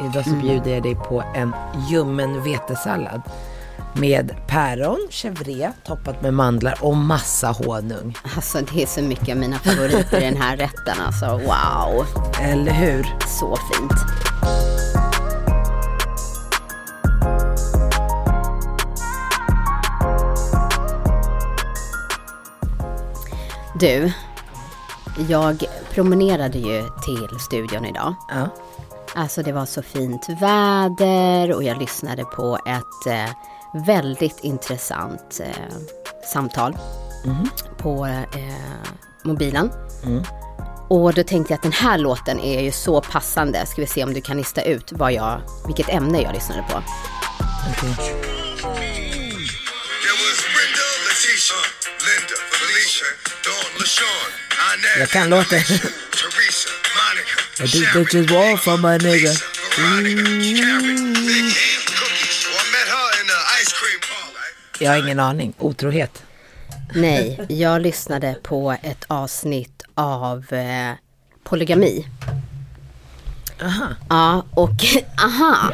Idag så bjuder jag dig på en ljummen vetesallad med päron, chèvre toppat med mandlar och massa honung. Alltså det är så mycket av mina favoriter i den här rätten alltså. Wow, Eller hur? så fint. Du, jag promenerade ju till studion idag. Ja. Alltså det var så fint väder och jag lyssnade på ett eh, väldigt intressant eh, samtal på eh, mobilen. Och då tänkte jag att den här låten är ju så passande. Ska vi se om du kan lista ut vad jag, vilket ämne jag lyssnade på. Inez, Jag kan låten. I do Sharon, bitches wall for my nigga. Jag har ingen aning. Otrohet. Nej, jag lyssnade på ett avsnitt av eh, polygami. Aha. Ja, och aha.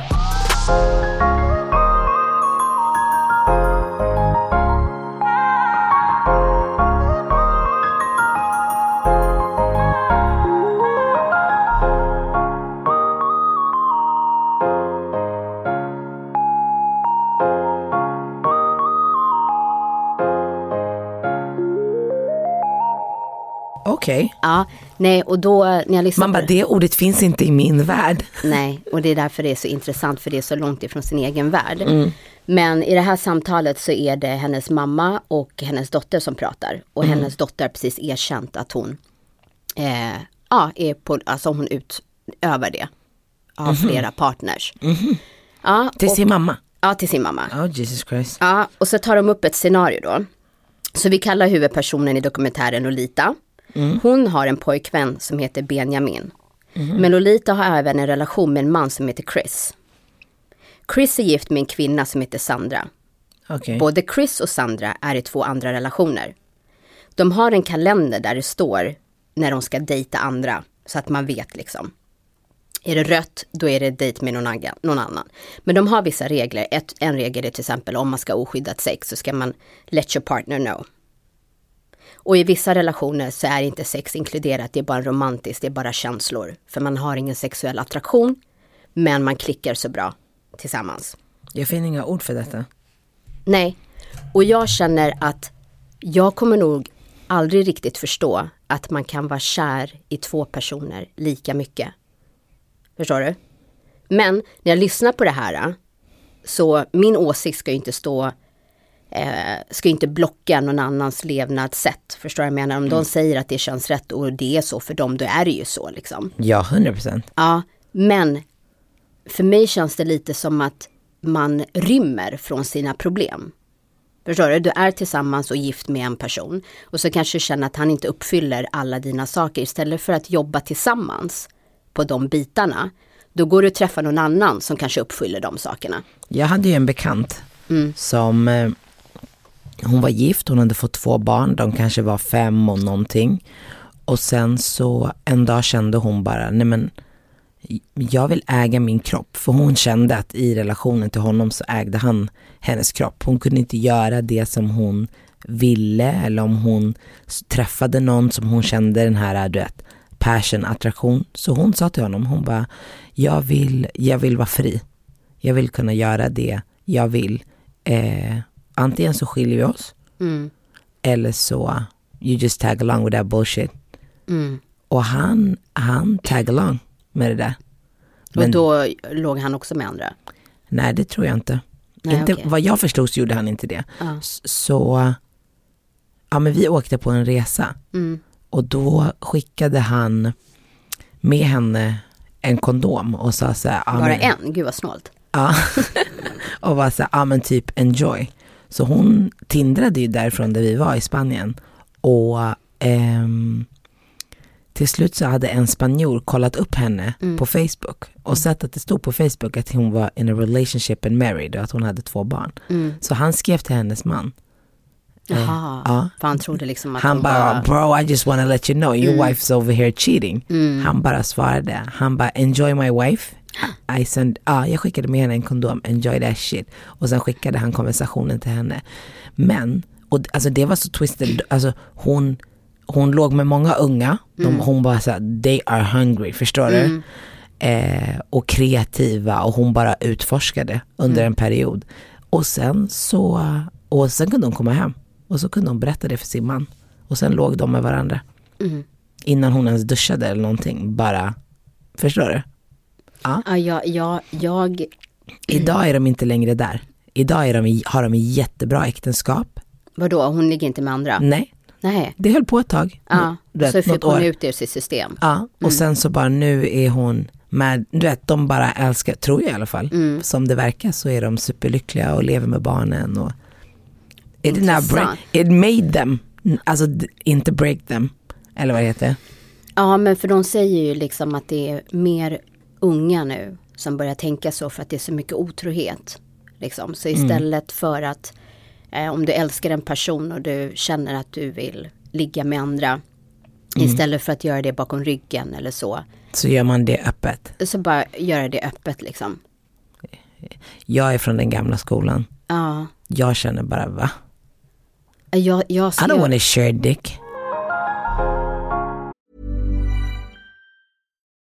Okej. Ja, nej, och då när jag lyssnade Man bara, det, det ordet finns inte i min värld. Nej, och det är därför det är så intressant för det är så långt ifrån sin egen värld. Men i det här samtalet så är det hennes mamma och hennes dotter som pratar. Och hennes dotter har precis erkänt att hon, eh, ja, är på, alltså hon utövar det. Har flera partners. Ja, Till och, sin mamma. ja, till sin mamma. Oh Jesus Christ. Ja, och så tar de upp ett scenario då. Så vi kallar huvudpersonen i dokumentären Lolita. Hon har en pojkvän som heter Benjamin. Men Lolita har även en relation med en man som heter Chris. Chris är gift med en kvinna som heter Sandra. Okej. Både Chris och Sandra är i två andra relationer. De har en kalender där det står när de ska dejta andra. Så att man vet liksom. Är det rött, då är det dejt med någon, annan- någon annan. Men de har vissa regler. Ett, en regel är till exempel om man ska ha oskyddat sex så ska man let your partner know. Och i vissa relationer så är inte sex inkluderat, det är bara romantiskt, det är bara känslor. För man har ingen sexuell attraktion, men man klickar så bra tillsammans. Jag finner inga ord för detta. Nej, och jag känner att jag kommer nog aldrig riktigt förstå att man kan vara kär i två personer lika mycket. Förstår du? Men när jag lyssnar på det här så min åsikt ska ju inte stå eh, ska ju inte blocka någon annans levnadssätt. Förstår du vad jag menar? Om de säger att det känns rätt och det är så för dem, då är det ju så liksom. Ja, 100 procent. Ja, men för mig känns det lite som att man rymmer från sina problem. Förstår du? Du är tillsammans och gift med en person och så kanske du känner att han inte uppfyller alla dina saker. Istället för att jobba tillsammans på de bitarna, då går du och träffar någon annan som kanske uppfyller de sakerna. Jag hade ju en bekant som, eh, hon var gift, hon hade fått två barn, de kanske var fem och någonting. Och sen så en dag kände hon bara, nej men jag vill äga min kropp. För hon kände att i relationen till honom så ägde han hennes kropp. Hon kunde inte göra det som hon ville eller om hon träffade någon som hon kände den här, du vet, passion, attraktion. Så hon sa till honom, hon bara, jag vill, jag vill vara fri. Jag vill kunna göra det jag vill. Eh, antingen så skiljer vi oss Mm. eller så you just tag along with that bullshit. Mm. Och han, han tag along med det där. Men- Och då låg han också med andra. Nej, det tror jag inte. Nej, inte okej. Vad jag förstod så gjorde han inte det. S- Så, ja men vi åkte på en resa Mm. och då skickade han med henne en kondom och sa så här, Bara men- en, gud vad snålt. Ja. och var så här, ja men typ enjoy. Så hon tindrade ju därifrån där vi var i Spanien. Och ehm, till slut så hade en spanjor kollat upp henne på Facebook och sett att det stod på Facebook att hon var in a relationship and married och att hon hade två barn. Så han skrev till hennes man. Jaha, Ja. för han trodde liksom att Han bara, var... bro I just wanna let you know your Mm. wife's over here cheating. Han bara svarade, han bara enjoy my wife. I send, ja, jag skickade med henne en kondom, enjoy that shit. Och sen skickade han konversationen till henne. Men, och, alltså det var så twisted, alltså hon, hon låg med många unga, Mm. de, hon bara såhär, they are hungry, förstår du? Eh, och kreativa och hon bara utforskade under Mm. en period. Och sen så, och sen kunde hon komma hem. Och så kunde hon berätta det för sin man. Och sen låg de med varandra. Mm. Innan hon ens duschade eller någonting. Bara, förstår du? Ja, jag, jag, jag, Idag är de inte längre där. Idag är de, har de jättebra äktenskap. vadå, hon ligger inte med andra? Nej, Nej. det höll på ett tag. Ja, vet, så fick hon år. ut det ur sitt system. Ja, och sen så bara nu är hon med, du vet de bara älskar, tror jag i alla fall. Mm. Som det verkar så är de superlyckliga och lever med barnen. Och it, break, it made them, alltså inte break them. Eller vad det heter. Ja, men för de säger ju liksom att det är mer unga nu som börjar tänka så för att det är så mycket otrohet. Liksom. Så istället för att eh, om du älskar en person och du känner att du vill ligga med andra istället för att göra det bakom ryggen eller så. Så gör man det öppet. Så bara göra det öppet liksom. Jag är från den gamla skolan. Ja, Jag känner bara va? jag, jag I don't wanna share dick.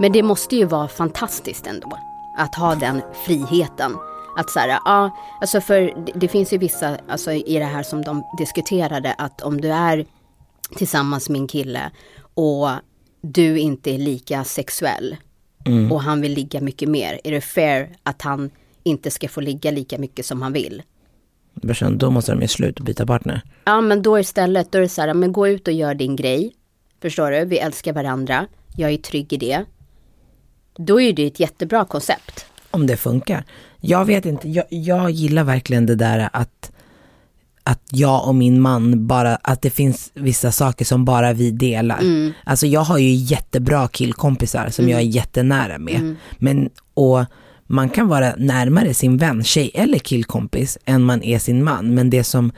Men det måste ju vara fantastiskt ändå. Att ha den friheten. Att så här, ja, alltså för det, finns ju vissa, alltså i det här som de diskuterade, att om du är tillsammans med en kille och du inte är lika sexuell och han vill ligga mycket mer, är det fair att han inte ska få ligga lika mycket som han vill? Brorsan, då måste de ju slut och byta partner. Ja men då istället, då är det så här, men gå ut och gör din grej. Förstår du? Vi älskar varandra. Jag är trygg i det. Då är det ett jättebra koncept. Om det funkar. Jag vet inte, jag, jag gillar verkligen det där att, att jag och min man bara, att det finns vissa saker som bara vi delar. Alltså jag har ju jättebra killkompisar som jag är jättenära med. Men, och man kan vara närmare sin vän, tjej eller killkompis än man är sin man. Men det som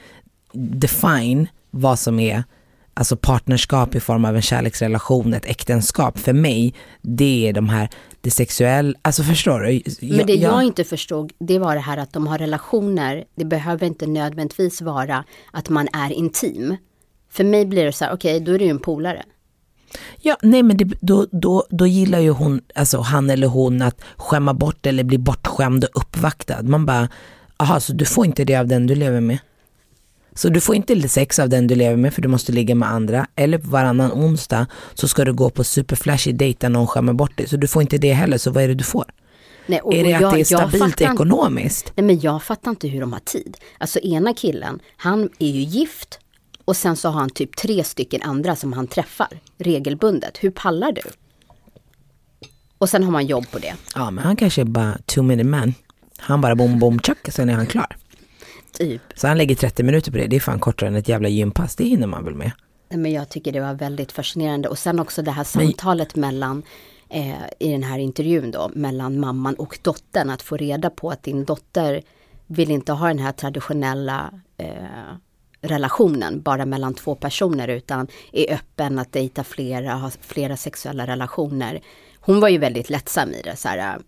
define vad som är alltså partnerskap i form av en kärleksrelation, ett äktenskap för mig, det är de här, det sexuella, alltså förstår du? Men det jag inte förstod, det var det här att de har relationer. Det behöver inte nödvändigtvis vara att man är intim. För mig blir det så här, okej, då är det ju en polare. Ja, nej men det, då, då, då gillar ju hon, alltså han eller hon att skämma bort eller bli bortskämd och uppvaktad. Man bara, aha så du får inte det av den du lever med. Så du får inte sex av den du lever med för du måste ligga med andra. Eller varannan onsdag så ska du gå på superflashig dejt där någon skämmer bort dig. Så du får inte det heller, så vad är det du får? Nej, och- är det och att jag- det är jag stabilt inte- ekonomiskt? Nej men jag fattar inte hur de har tid. Alltså ena killen, han är ju gift och sen så har han typ tre stycken andra som han träffar regelbundet. Hur pallar du? Och sen har man jobb på det. Ja men han kanske är bara two minute man. Han bara bom bom tjack, sen är han klar. Typ. Så han lägger 30 minuter på det, det är fan kortare än ett jävla gympass, det hinner man väl med. Men jag tycker det var väldigt fascinerande. Och sen också det här samtalet mellan, eh, i den här intervjun då, mellan mamman och dottern. Att få reda på att din dotter vill inte ha den här traditionella eh, relationen bara mellan två personer utan är öppen att dejta flera, ha flera sexuella relationer. Hon var ju väldigt lättsam i det. Så här,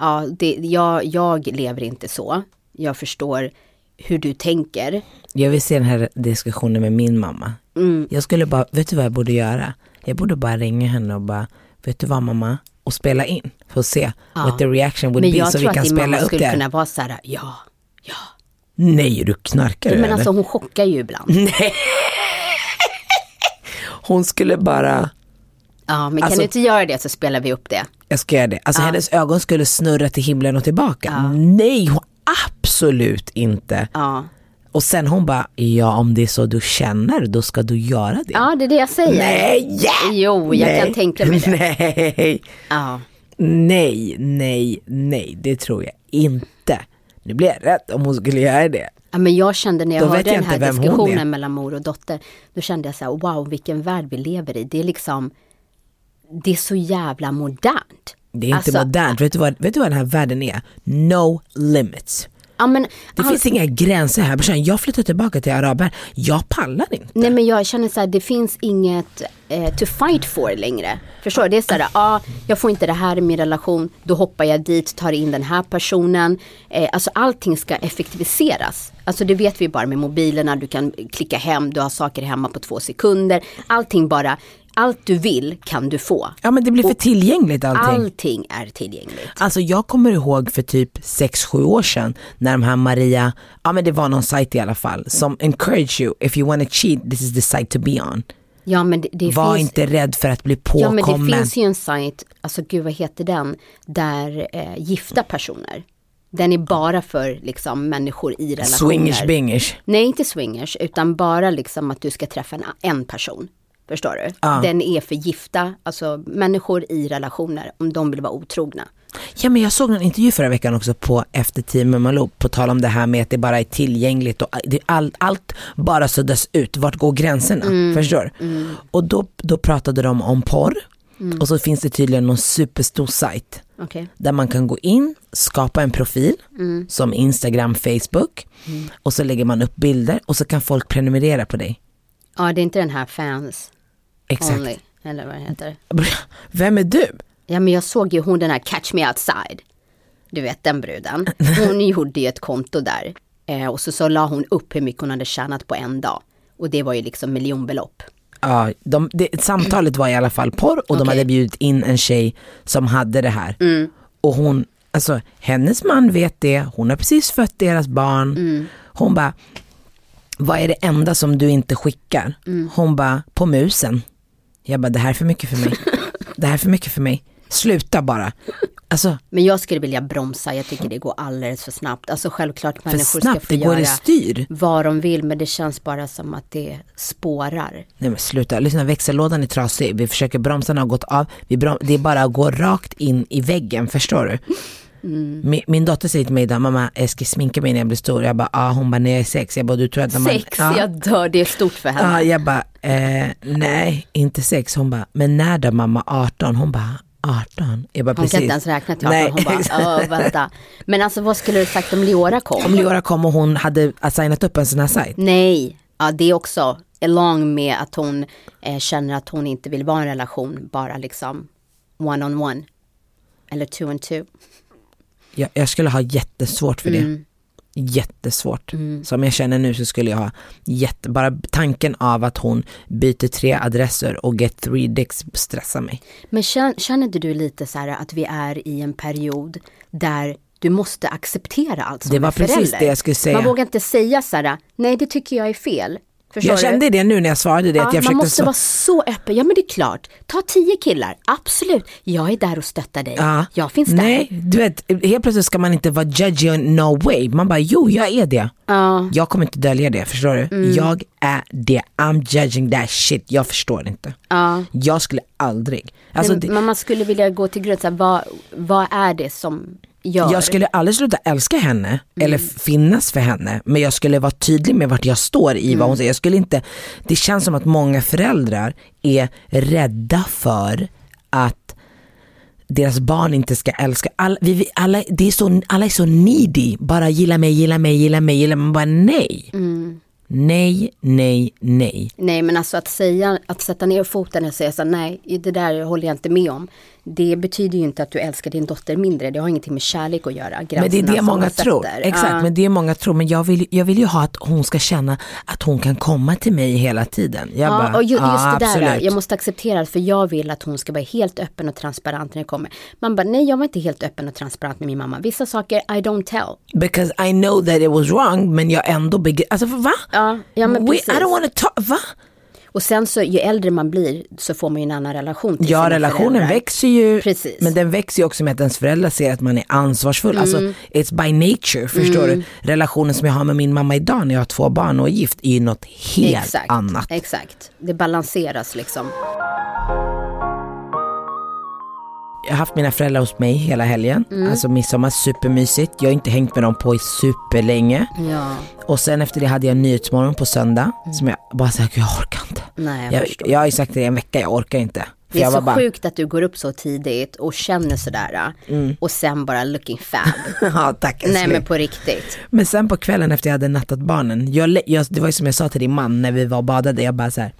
ja, det, jag, jag lever inte så. Jag förstår hur du tänker. Jag vill se den här diskussionen med min mamma. Mm. Jag skulle bara, vet du vad jag borde göra? Jag borde bara ringa henne och bara, vet du vad mamma? Och spela in för att se what the reaction would Men be jag så vi tror att kan din spela mamma upp skulle det. kunna vara så här, ja, ja. Nej, du knarkar Men eller? alltså hon chockar ju ibland. Hon skulle bara, Ja, men kan Alltså- du inte göra det så spelar vi upp det. jag ska göra det. Alltså hennes ögon skulle snurra till himlen och tillbaka. Nej, hon, absolut inte. Ja. Och sen hon bara, ja om det är så du känner då ska du göra det. ja, det är det jag säger. Nej! Jo, jag nej, kan tänka mig det. Nej, Ja. nej, nej, nej, det tror jag inte. Nu blir jag rädd om hon skulle göra det. Ja, men jag kände när jag Då hörde jag den här diskussionen mellan mor och dotter, då kände jag så här, wow vilken värld vi lever i. Det är liksom, det är så jävla modernt. Det är inte Alltså, modernt. Vet du, vad, vet du vad den här världen är? No limits. Ja, men, Det all- finns inga gränser här. Jag flyttar tillbaka till araber. Jag pallar inte. Nej men jag känner så här, det finns inget eh, to fight for längre. Förstår du? Det är så här, ja, ah, jag får inte det här i min relation, då hoppar jag dit, tar in den här personen. Eh, alltså allting ska effektiviseras. Alltså det vet vi bara med mobilerna, du kan klicka hem, du har saker hemma på två sekunder. Allting bara, allt du vill kan du få. Ja men det blir för tillgängligt allting. Allting är tillgängligt. Alltså jag kommer ihåg för typ 6-7 år sedan när de här Maria, ja men det var någon sajt i alla fall som encourage you if you wanna cheat this is the site to be on. Ja men det, det Var finns... inte rädd för att bli Ja men påkommen. det finns ju en sajt, alltså gud vad heter den, där eh, gifta personer. Den är bara för liksom människor i relationer. Swingers bingers. Nej inte swingers utan bara liksom att du ska träffa en, en person. Förstår du? Den är för gifta, alltså människor i relationer om de vill vara otrogna. Ja men jag såg en intervju förra veckan också på Efter tio med Malou på tal om det här med att det bara är tillgängligt och det, all, allt bara suddas ut. Vart går gränserna? Mm. Förstår du? Och då, då pratade de om porr och så finns det tydligen någon superstor sajt Okej. där man kan gå in, skapa en profil som Instagram, Facebook och så lägger man upp bilder och så kan folk prenumerera på dig. Ja det är inte den här fans Exakt. only, eller vad det heter. Vem är du? Ja men jag såg ju hon den här Catch Me Outside. Du vet den bruden. Hon gjorde ju ett konto där. Eh, och så, så la hon upp hur mycket hon hade tjänat på en dag. Och det var ju liksom miljonbelopp. Ja, de, det, samtalet var i alla fall porr och de Okej. hade bjudit in en tjej som hade det här. Och hon, alltså hennes man vet det, hon har precis fött deras barn. Hon bara, vad är det enda som du inte skickar? Hon bara, på musen. Jag bara, det här är för mycket för mig. det här är för mycket för mig. Sluta bara. Alltså, Men jag skulle vilja bromsa, jag tycker det går alldeles för snabbt. Alltså självklart för människor ska snabbt, få det går göra styr. vad de vill men det känns bara som att det spårar. Nej men sluta, lyssna växellådan är trasig, vi försöker bromsarna har gått av, vi brom- det är bara att gå rakt in i väggen, förstår du? Min, min dotter säger till mig idag, mamma jag ska sminka mig när jag blir stor. Jag bara, ah, hon bara, när jag är sex. Jag bara, du tror att när man... Sex, ja. jag dör, det är stort för henne. Ja, jag bara, eh, nej inte sex. Hon bara, men när då mamma 18? Hon bara, 18? Jag bara, Hon precis. kan inte ens räkna till 18, Nej, hon bara, exakt. "Åh, vänta. Men alltså vad skulle du sagt om Leora kom? Om Leora kom och hon hade signat upp en sån här sajt. Nej, ja det är också along med att hon eh, känner att hon inte vill vara i en relation, bara liksom one on one. Eller two and two. Jag, jag skulle ha jättesvårt för det. Mm. Jättesvårt. Som jag känner nu så skulle jag ha jätte, bara tanken av att hon byter tre adresser och get three dicks stressar mig. Men känner, inte du lite så här att vi är i en period där du måste acceptera allt som Det var är precis förälder. det jag skulle säga. Man vågar inte säga så här, nej det tycker jag är fel. Förstår Jag kände det nu när jag svarade det. Ja, att jag man måste så- vara så öppen. Ja men det är klart. Ta tio killar, absolut. Jag är där och stöttar dig. Ja. Jag finns där. Nej, du vet, helt plötsligt ska man inte vara judgy on no way. Man bara, jo jag är det. Ja. Mm. Jag kommer inte dölja det, förstår du? Jag är det. I'm judging that shit. Jag förstår inte. Ja. Jag skulle aldrig. Alltså, Men, det, men man skulle vilja gå till grund, så här, vad, vad är det som gör? jag skulle aldrig sluta älska henne Mm. eller finnas för henne. Men jag skulle vara tydlig med vart jag står i Mm. vad hon säger. Jag skulle inte, det känns som att många föräldrar är rädda för att deras barn inte ska älska. Alla, vi, vi, alla, det är så, alla är så needy. Bara gilla mig, gilla mig, gilla mig, gilla mig. Man bara nej. Mm. Nej, nej, nej. Nej men alltså att säga, att sätta ner foten och säga så nej det där håller jag inte med om. Det betyder ju inte att du älskar din dotter mindre, det har ingenting med kärlek att göra. Men det är det många tror. Exakt, Ja. men det är många tror. Men jag vill, jag vill ju ha att hon ska känna att hon kan komma till mig hela tiden. Jag Ja, bara, och ju, just ja, det där, absolut. jag måste acceptera det, för jag vill att hon ska vara helt öppen och transparent när det kommer. Man bara, nej jag var inte helt öppen och transparent med min mamma. Vissa saker I don't tell. Because I know that it was wrong men jag ändå begri- Alltså va? Ja, ja men We, I precis. don't wanna talk, va? Och sen så ju äldre man blir så får man ju en annan relation till Ja, relationen föräldrar. växer ju, Precis. men den växer ju också med att ens föräldrar ser att man är ansvarsfull. Alltså, it's by nature, förstår du? Relationen som jag har med min mamma idag när jag har två barn och är gift är ju något helt Exakt, annat. exakt. Det balanseras liksom. Jag har haft mina föräldrar hos mig hela helgen, Mm. alltså midsommar, supermysigt. Jag har inte hängt med dem på superlänge. Ja, Och sen efter det hade jag nyhetsmorgon på söndag som jag bara sa, jag orkar inte. nej jag, Jag, jag har ju sagt det i en vecka, jag orkar inte. För Det är jag så bara, sjukt att du går upp så tidigt och känner sådär och sen bara looking fab. ja tack Nej älskling. men på riktigt. Men sen på kvällen efter jag hade nattat barnen, jag, jag, det var ju som jag sa till din man när vi var och badade, jag bara så här.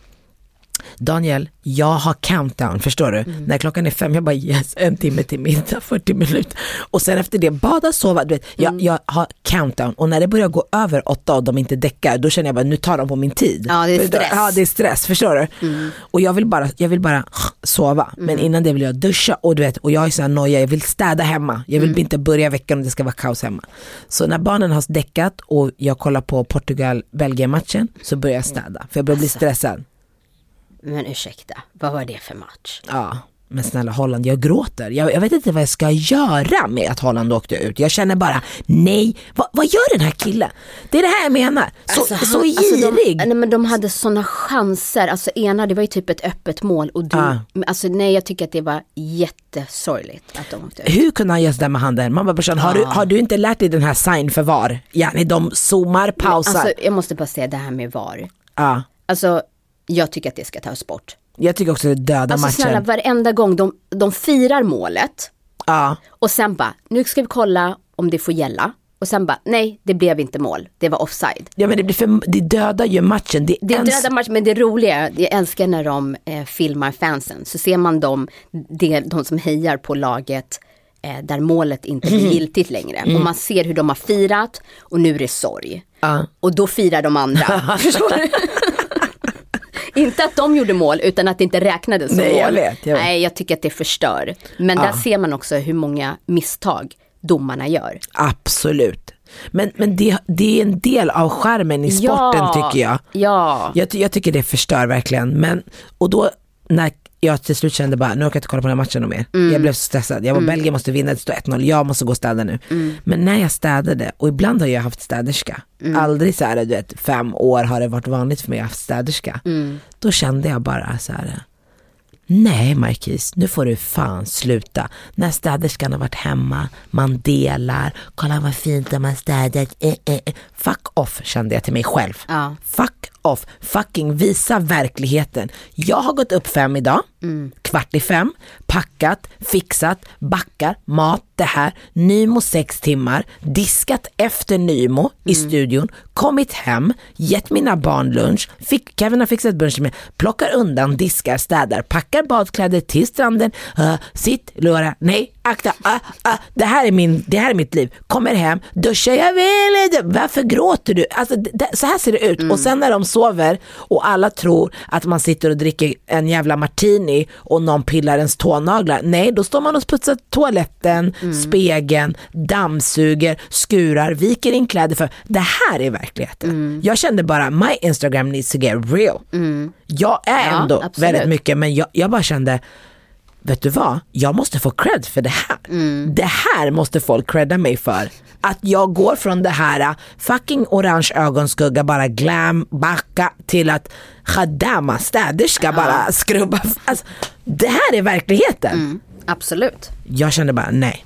Daniel, jag har countdown, förstår du? När klockan är fem, jag bara yes, en timme till middag, 40 minuter. Och sen efter det, bada, sova, du vet, jag, jag har countdown. Och när det börjar gå över åtta och de inte däckar, då känner jag bara nu tar de på min tid. Ja, det är stress. Ja, det är stress, förstår du? Och jag vill bara, jag vill bara sova. Men innan det vill jag duscha och du vet, och jag är så här noja, jag vill städa hemma. Jag vill inte börja veckan och det ska vara kaos hemma. Så när barnen har däckat och jag kollar på Portugal-Belgien-matchen så börjar jag städa. För jag börjar bli stressad. Men ursäkta, vad var det för match? Ja, men snälla Holland, jag gråter. Jag, jag vet inte vad jag ska göra med att Holland åkte ut. Jag känner bara, nej, vad, vad gör den här killen? Det är det här jag menar. Så, Alltså, han- så alltså, girig. de, nej, men de hade sådana chanser. Alltså ena, det var ju typ ett öppet mål och du, Ah. men alltså nej jag tycker att det var jättesorgligt att de åkte ut. Hur kunde han göra sådär med handen? Man bara, brorsan, har, du, har du inte lärt dig den här sign för var? Ja, nej, de zoomar, pausar. Alltså jag måste bara säga det här med VAR. ja. Alltså jag tycker att det ska tas bort. Jag tycker också det dödar Alltså snälla matchen. varenda gång de, de firar målet Ja. och sen bara, nu ska vi kolla om det får gälla. Och sen bara, nej det blev inte mål, det var offside. ja, men det, blir för, det dödar ju matchen. Det, Det ens- döda match, men det roliga, jag älskar när de eh, filmar fansen, så ser man dem, det, de som hejar på laget eh, där målet inte blir giltigt längre. Och man ser hur de har firat och nu är det sorg. Ja. Och då firar de andra. Förstår du? Inte att de gjorde mål utan att det inte räknades som Nej, mål. jag vet, jag vet. Nej, jag tycker att det förstör. Men där ser man också hur många misstag domarna gör. Absolut. Men, men det, det är en del av skärmen i sporten ja, tycker jag. Ja, Jag, jag tycker det förstör verkligen. Men, och då när jag till slut kände bara, nu orkar jag inte kolla på den här matchen mer. Mm. Jag blev så stressad. Jag var Belgien måste vinna, det står 1-0, jag måste gå och städa nu. Mm. Men när jag städade, och ibland har jag haft städerska, Mm. aldrig så här, du vet, fem år har det varit vanligt för mig att ha haft städerska. Mm. Då kände jag bara så här. Nej Marquis, nu får du fan sluta. När städerskan har varit hemma, man delar, kolla vad fint de har städat. Eh, eh, eh. Fuck off kände jag till mig själv. Ja. Fuck off, fucking visa verkligheten. Jag har gått upp fem idag, kvart i fem, packat, fixat, backar, mat, det här, Nymo sex timmar, diskat efter Nymo i studion, kommit hem, gett mina barn lunch, fick, Kevin har fixat lunch med, plockar undan, diskar, städar, packar badkläder till stranden, uh, sitt, Laura, nej, akta, uh, uh, det, här är min, det här är mitt liv, kommer hem, duschar, jag vill inte, varför gråter du? Alltså, det, så här ser det ut. Och sen när de sover och alla tror att man sitter och dricker en jävla martini och någon pillar ens tånaglar, nej då står man och putsar toaletten, spegeln, dammsuger, skurar, viker in kläder för, det här är verkligheten. Jag kände bara, my Instagram needs to get real. Jag är Ja, ändå absolut. väldigt mycket men jag, jag bara kände, vet du vad, jag måste få cred för det här. Det här måste folk credda mig för. Att jag går från det här uh, fucking orange ögonskugga, bara glam, backa till att khadama, städerska, bara skrubba. Alltså, det här är verkligheten. absolut. Jag kände bara nej,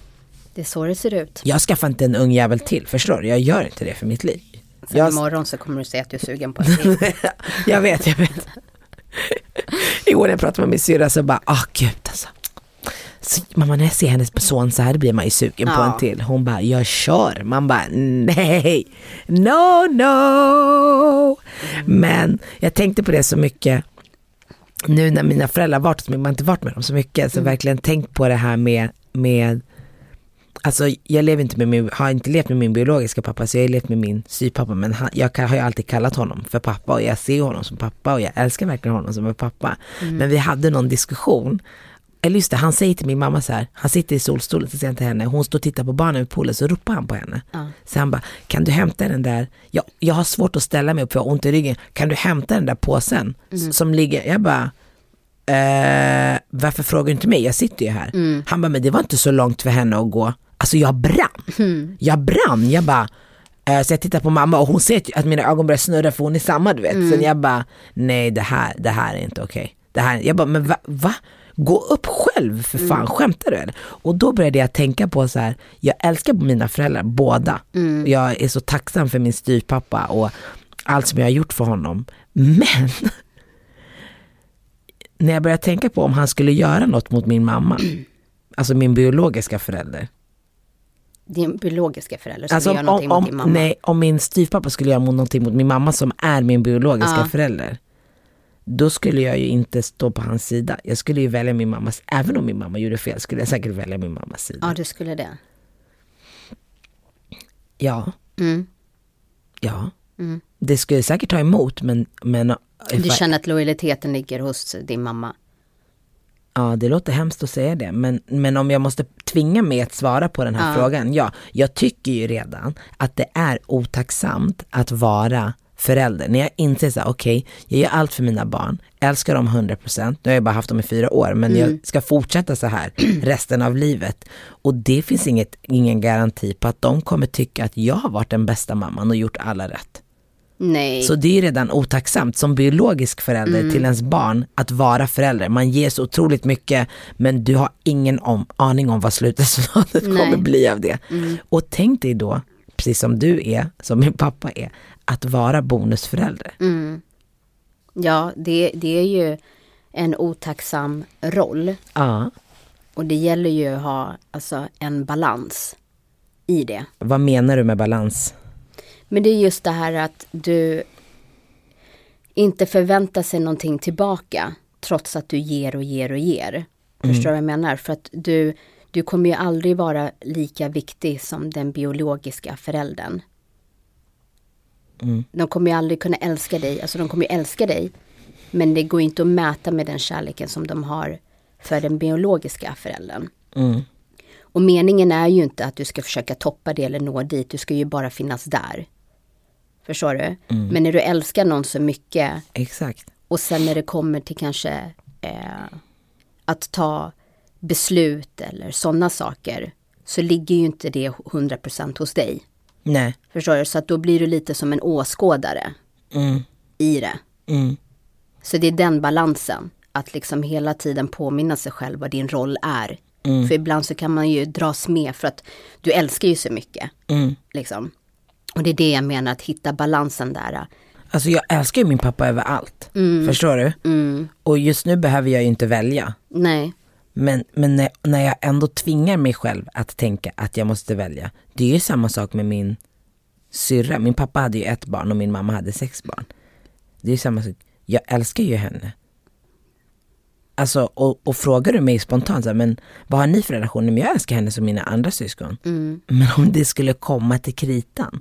Det är så det ser ut. jag skaffar inte en ung jävel till, förstår du? Jag gör inte det för mitt liv. Sen Jag, imorgon så kommer du säga att du är sugen på till. jag vet, jag vet. Igår när jag pratade med min syrra så bara, ah gud alltså. Så, mamma när jag ser hennes son så här blir man ju sugen på Ja. en till. Hon bara, jag kör. Man bara, nej, no, no. Men jag tänkte på det så mycket nu när mina föräldrar varit hos mig, man har inte varit med dem så mycket, så verkligen tänkt på det här med, med Alltså jag lever inte med min, har inte levt med min biologiska pappa så jag har levt med min styvpappa men han, jag har ju alltid kallat honom för pappa och jag ser honom som pappa och jag älskar verkligen honom som en pappa. Men vi hade någon diskussion eller just det, han säger till min mamma så här, han sitter i solstolen, så säger han till henne, hon står och tittar på barnen vid poolen, så ropar han på henne. Så han bara, kan du hämta den där, jag, jag har svårt att ställa mig upp för jag har ont i ryggen, kan du hämta den där påsen s- som ligger, jag bara, eh, varför frågar du inte mig, jag sitter ju här. Han bara, men det var inte så långt för henne att gå, alltså jag brann, jag brann, jag bara, eh, så jag tittar på mamma och hon ser att mina ögon börjar snurra för hon är samma du vet. Så jag bara, nej det här, det här är inte okej. Det här, jag bara, men va? va? Gå upp själv för fan, skämtar du eller? Och då började jag tänka på så här, jag älskar mina föräldrar båda. Jag är så tacksam för min styvpappa och allt som jag har gjort för honom. Men när jag började tänka på om han skulle göra något mot min mamma, alltså min biologiska förälder. Din biologiska förälder som Alltså gör om, någonting om, mot din mamma. nej, om min styvpappa skulle göra någonting mot min mamma som är min biologiska Ja. förälder. Då skulle jag ju inte stå på hans sida. Jag skulle ju välja min mammas, även om min mamma gjorde fel skulle jag säkert välja min mammas sida. Ja, du skulle det. Ja, Mm. ja. Det skulle jag säkert ta emot men, men Du känner att lojaliteten ligger hos din mamma. Ja, det låter hemskt att säga det, men, men om jag måste tvinga mig att svara på den här frågan, ja, jag tycker ju redan att det är otacksamt att vara förälder. När jag inser så här, okej, jag gör allt för mina barn, älskar dem 100%, nu har jag bara haft dem i fyra år, men jag ska fortsätta så här resten av livet. Och det finns inget, ingen garanti på att de kommer tycka att jag har varit den bästa mamman och gjort alla rätt. Nej. Så det är redan otacksamt som biologisk förälder till ens barn att vara förälder. Man ger så otroligt mycket men du har ingen om, aning om vad slutresultatet Nej. kommer bli av det. Och tänk dig då, precis som du är, som min pappa är, att vara bonusförälder. Ja, det, det är ju en otacksam roll. Ja, Och det gäller ju att ha alltså, en balans i det. vad menar du med balans? Men det är just det här att du inte förväntar sig någonting tillbaka trots att du ger och ger och ger. Förstår du vad jag menar? För att du, du kommer ju aldrig vara lika viktig som den biologiska föräldern. De kommer ju aldrig kunna älska dig, alltså de kommer ju älska dig. Men det går inte att mäta med den kärleken som de har för den biologiska föräldern. Och meningen är ju inte att du ska försöka toppa det eller nå dit, du ska ju bara finnas där. Förstår du? Men när du älskar någon så mycket Exakt. och sen när det kommer till kanske eh, att ta beslut eller sådana saker så ligger ju inte det 100% hos dig. Nej. Förstår du? Så att då blir du lite som en åskådare Mm. i det. Mm. Så det är den balansen. Att liksom hela tiden påminna sig själv vad din roll är. Mm. För ibland så kan man ju dras med för att du älskar ju så mycket. Mm. Liksom. Och det är det jag menar, att hitta balansen där. Alltså jag älskar ju min pappa över allt. Förstår du? Och just nu behöver jag ju inte välja. Nej, Men, men när, när jag ändå tvingar mig själv att tänka att jag måste välja. Det är ju samma sak med min syrra. Min pappa hade ju ett barn och min mamma hade sex barn. Det är ju samma sak. Jag älskar ju henne. Alltså, och, och frågar du mig spontant, så här, men vad har ni för relation? Men jag älskar henne som mina andra syskon. Men om det skulle komma till kritan.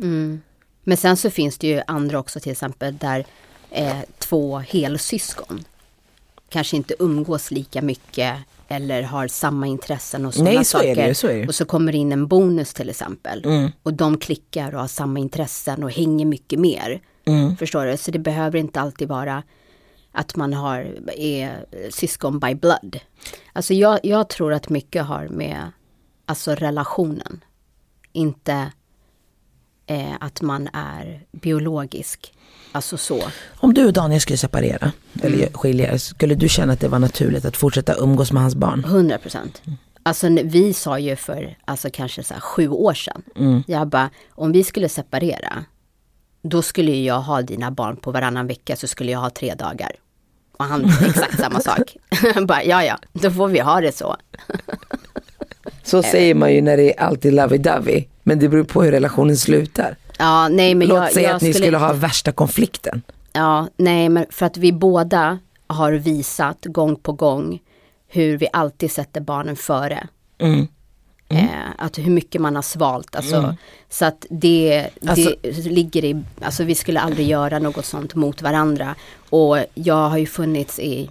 Men sen så finns det ju andra också till exempel där eh, två helsyskon kanske inte umgås lika mycket eller har samma intressen och sådana Nej, så är saker. det ju, så är det. Och så kommer det in en bonus till exempel. Mm. Och de klickar och har samma intressen och hänger mycket mer. Mm. Förstår du? Så det behöver inte alltid vara att man har, är syskon by blood. Alltså jag, jag tror att mycket har med alltså relationen. Inte eh, att man är biologisk. Alltså så. Om du och Daniel skulle separera, eller skilja skulle du känna att det var naturligt att fortsätta umgås med hans barn? 100 procent. Alltså vi sa ju för alltså kanske så sju år sedan. Jag bara, om vi skulle separera. Då skulle jag ha dina barn på varannan vecka så skulle jag ha tre dagar. Och han exakt samma sak. bara, ja ja, då får vi ha det så. Så säger man ju när det är alltid lovey-dovey. Men det beror på hur relationen slutar. Ja, nej men Låt jag, säga jag att ni skulle ha värsta konflikten. Ja, nej men för att vi båda har visat gång på gång hur vi alltid sätter barnen före. Mm. Eh, att hur mycket man har svalt. Alltså, Så att det, det Alltså- ligger i, alltså vi skulle aldrig göra något sånt mot varandra. Och jag har ju funnits i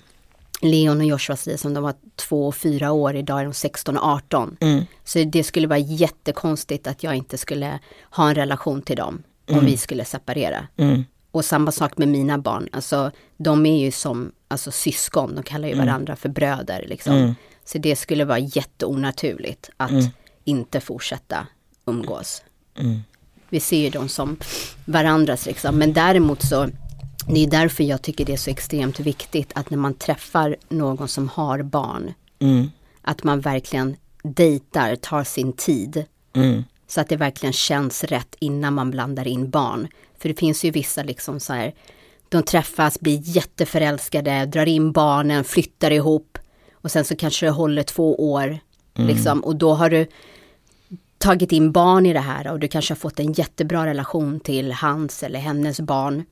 Leon och Joshuas liv som de var två och fyra år, idag är de 16 och 18. Mm. Så det skulle vara jättekonstigt att jag inte skulle ha en relation till dem om vi skulle separera. Mm. Och samma sak med mina barn, alltså de är ju som alltså, syskon, de kallar ju Mm. varandra för bröder. Liksom. Så det skulle vara jätteonaturligt att Mm. inte fortsätta umgås. Mm. Vi ser ju dem som varandras liksom, men däremot så det är därför jag tycker det är så extremt viktigt att när man träffar någon som har barn, Mm. att man verkligen dejtar, tar sin tid. Mm. Så att det verkligen känns rätt innan man blandar in barn. För det finns ju vissa liksom så här, de träffas, blir jätteförälskade, drar in barnen, flyttar ihop. Och sen så kanske det håller två år. Liksom, och då har du tagit in barn i det här och du kanske har fått en jättebra relation till hans eller hennes barn.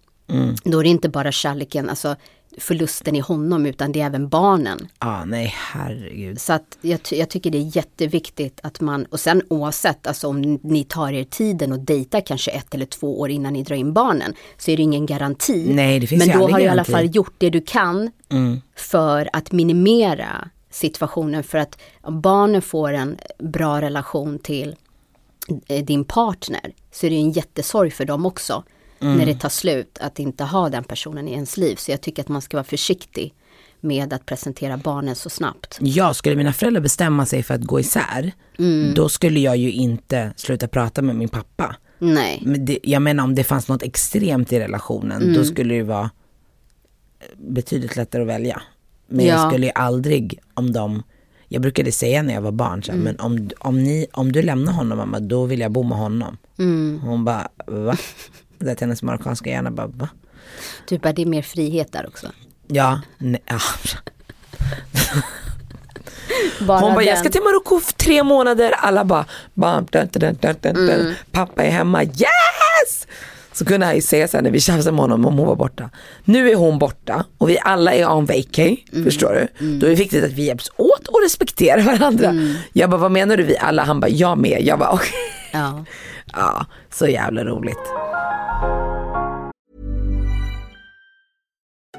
Då är det inte bara kärleken, alltså förlusten i honom utan det är även barnen. Ja, nej herregud. Så att jag, jag tycker det är jätteviktigt att man, och sen oavsett, alltså om ni tar er tiden och dejtar kanske ett eller två år innan ni drar in barnen, så är det ingen garanti. Nej, det finns Men då har du i alla. Mm. fall gjort det du kan för att minimera situationen, för att barnen får en bra relation till eh, din partner, så är det en jättesorg för dem också. Mm. När det tar slut, att inte ha den personen i ens liv. Så jag tycker att man ska vara försiktig med att presentera barnen så snabbt. Ja, skulle mina föräldrar bestämma sig för att gå isär, Mm. då skulle jag ju inte sluta prata med min pappa. Nej. Men det, jag menar om det fanns något extremt i relationen, Mm. då skulle det ju vara betydligt lättare att välja. Men Ja. jag skulle ju aldrig, om de, jag brukade säga när jag var barn, så Mm. men om, om, ni, om du lämnar honom mamma, då vill jag bo med honom. Mm. Hon bara, va? Det till hennes marockanska hjärna bara, va? Typ att det är mer frihet där också. Ja, nej, ja. Bara Hon bara, jag den- ska till Marocko tre månader. Alla bara, bam, dun, dun, dun. Mm. pappa är hemma, yes! Så kunde han ju säga sen när vi tjafsade med honom om hon var borta. Nu är hon borta och vi alla är on vacay, Mm. förstår du? Då är det viktigt att vi hjälps åt och respekterar varandra. Mm. Jag bara, vad menar du vi alla? Han bara, jag med. Jag bara, okej. Ja. Ja, så jävla roligt.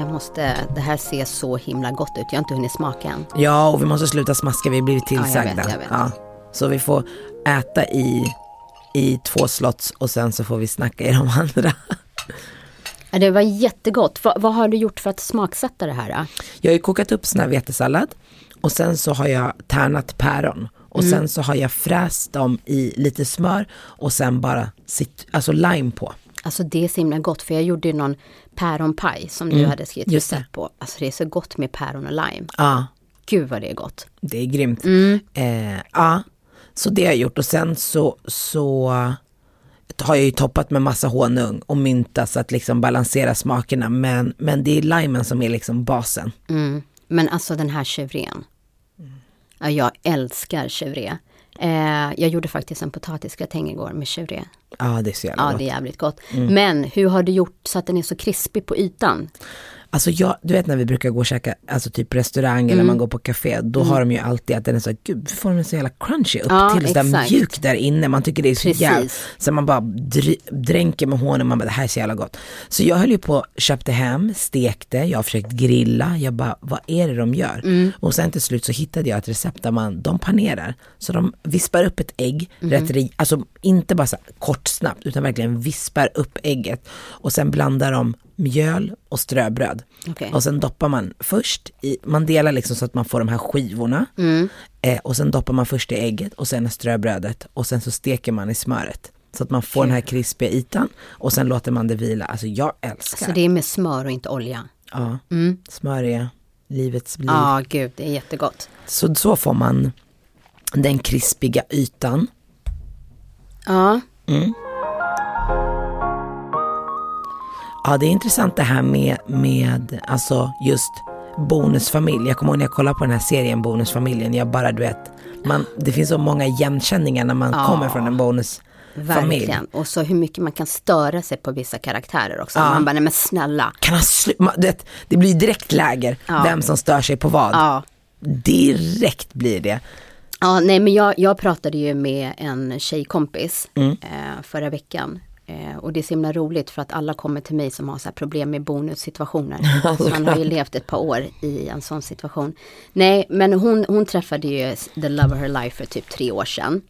Jag måste, det här ser så himla gott ut. Jag har inte hunnit smaka än. Ja, och vi måste sluta smaska, vi har blivit Ja, jag tillsagda. vet, jag vet. Ja. Så vi får äta i, i två slots och sen så får vi snacka i de andra. Ja, det var jättegott. Va, vad har du gjort för att smaksätta det här? då? Jag har ju kokat upp sån här vetesallad och sen så har jag tärnat päron och Mm. sen så har jag fräst dem i lite smör och sen bara cit- alltså lime på. Alltså det är så himla gott för jag gjorde ju någon päronpaj som du hade skrivit Mm. just det. recept på. Alltså det är så gott med päron och lime. Ja, Gud vad det är gott. det är grymt. Mm. Eh, ja, så det har jag gjort och sen så, så har jag ju toppat med massa honung och mynta så att liksom balansera smakerna. Men, men det är limen som är liksom basen. Mm. Men alltså den här chevrén. Ja, jag älskar chèvre. Eh, jag gjorde faktiskt en potatisgratäng igår med chèvre. Ja, det är så jävla Ja, gott. det är jävligt gott. Men hur har du gjort så att den är så krispig på ytan? Alltså jag, du vet när vi brukar gå och käka, alltså typ restaurang eller man går på café, då har de ju alltid att den är så, gud får den så jävla crunchy upp Ja, till, så där mjuk där inne, man tycker det är så jävla, så man bara dr, dränker med honung, man bara det här är så jävla gott. Så jag höll ju på, köpte hem, stekte, jag har försökt grilla, jag bara vad är det de gör? Mm. Och sen till slut så hittade jag ett recept där man, de panerar, så de vispar upp ett ägg, Mm. rätt ri, alltså inte bara så här kort snabbt utan verkligen vispar upp ägget och sen blandar de mjöl och ströbröd. Okej. Och sen doppar man först i, man delar liksom så att man får de här skivorna. Mm. Eh, och sen doppar man först i ägget och sen i ströbrödet och sen så steker man i smöret. Så att man får den här krispiga ytan och sen låter man det vila. Alltså jag älskar. Så det är med smör och inte olja. Ja, smör är livets liv. Ja, gud, det är jättegott. Så, så får man den krispiga ytan. Ja, Ja, det är intressant det här med, med alltså just bonusfamilj. Jag kommer ihåg när jag kollade på den här serien Bonusfamiljen, jag bara du vet, man, det finns så många igenkänningar när man kommer från en bonusfamilj. verkligen. Och så hur mycket man kan störa sig på vissa karaktärer också. Ja. Man bara, nej men snälla. Kan han man, vet, det blir direkt läger, Ja. vem som stör sig på vad. Ja. Direkt blir det. Ja, nej men jag, jag pratade ju med en tjejkompis Mm. eh, förra veckan. Eh, och det är så himla roligt för att alla kommer till mig som har så här problem med bonussituationer. Man har ju levt ett par år i en sån situation. Nej, men hon, hon träffade ju the love of her life för typ tre år sedan.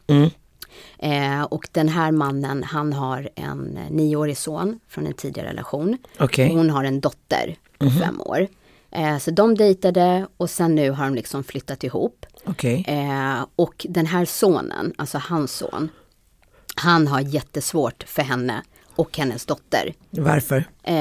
Eh, och den här mannen, han har en nioårig son från en tidigare relation. Och hon har en dotter på fem år. Eh, så de dejtade och sen nu har de liksom flyttat ihop. Okej. Eh, och den här sonen, alltså hans son, han har jättesvårt för henne och hennes dotter. Varför? Eh,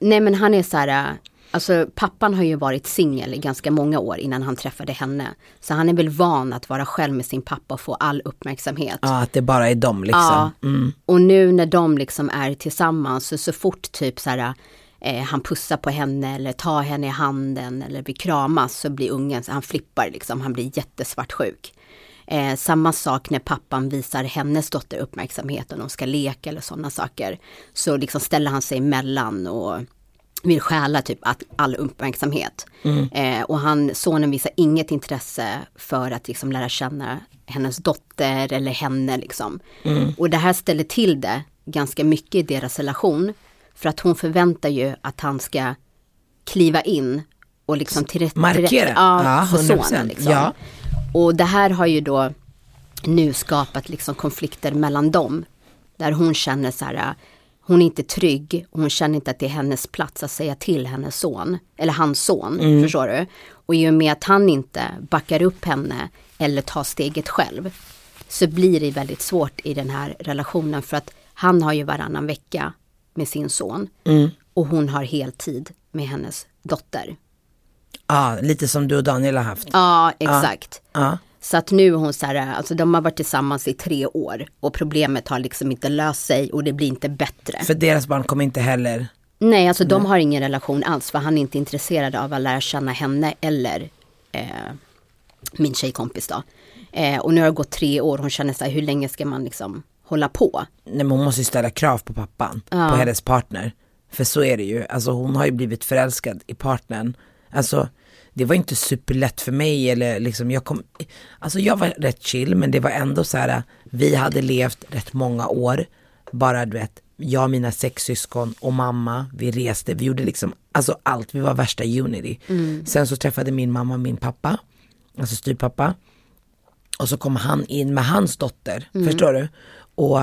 nej men han är så här, alltså pappan har ju varit singel i ganska många år innan han träffade henne. Så han är väl van att vara själv med sin pappa och få all uppmärksamhet. Ja, att det bara är dem liksom. Ja, och nu när de liksom är tillsammans så, så fort typ så här eh, han pussar på henne eller tar henne i handen eller vi kramas så blir ungen, han flippar liksom, han blir jättesvartsjuk. Eh, samma sak när pappan visar hennes dotter uppmärksamhet och de ska leka eller sådana saker. Så liksom ställer han sig emellan och vill stjäla typ all uppmärksamhet. Eh, och han, sonen visar inget intresse för att liksom lära känna hennes dotter eller henne liksom. Och det här ställer till det ganska mycket i deras relation. För att hon förväntar ju att han ska kliva in och liksom till rätt, Markera. Till ja, för 100%. sonen. Liksom. Ja. Och det här har ju då nu skapat liksom konflikter mellan dem. Där hon känner så här, hon är inte trygg och hon känner inte att det är hennes plats att säga till hennes son, eller hans son, förstår du? Och i och med att han inte backar upp henne eller tar steget själv så blir det väldigt svårt i den här relationen för att han har ju varannan vecka med sin son och hon har heltid med hennes dotter. Ja, lite som du och Daniel har haft. Ja, exakt. Ja. Så att nu hon så här, alltså de har varit tillsammans i tre år och problemet har liksom inte löst sig och det blir inte bättre. För deras barn kommer inte heller Nej, alltså de har ingen relation alls för han är inte intresserad av att lära känna henne eller eh, min tjejkompis då. Eh, och nu har det gått tre år, hon känner så här, hur länge ska man liksom hålla på? Nej men hon måste ju ställa krav på pappan, på hennes partner. För så är det ju, alltså hon har ju blivit förälskad i partnern. Alltså det var inte superlätt för mig eller liksom jag kom, alltså jag var rätt chill men det var ändå så här, vi hade levt rätt många år, bara du vet, jag, mina sex syskon och mamma, vi reste, vi gjorde liksom, alltså allt, vi var värsta unity. Sen så träffade min mamma min pappa, alltså styvpappa. Och så kom han in med hans dotter, förstår du? Och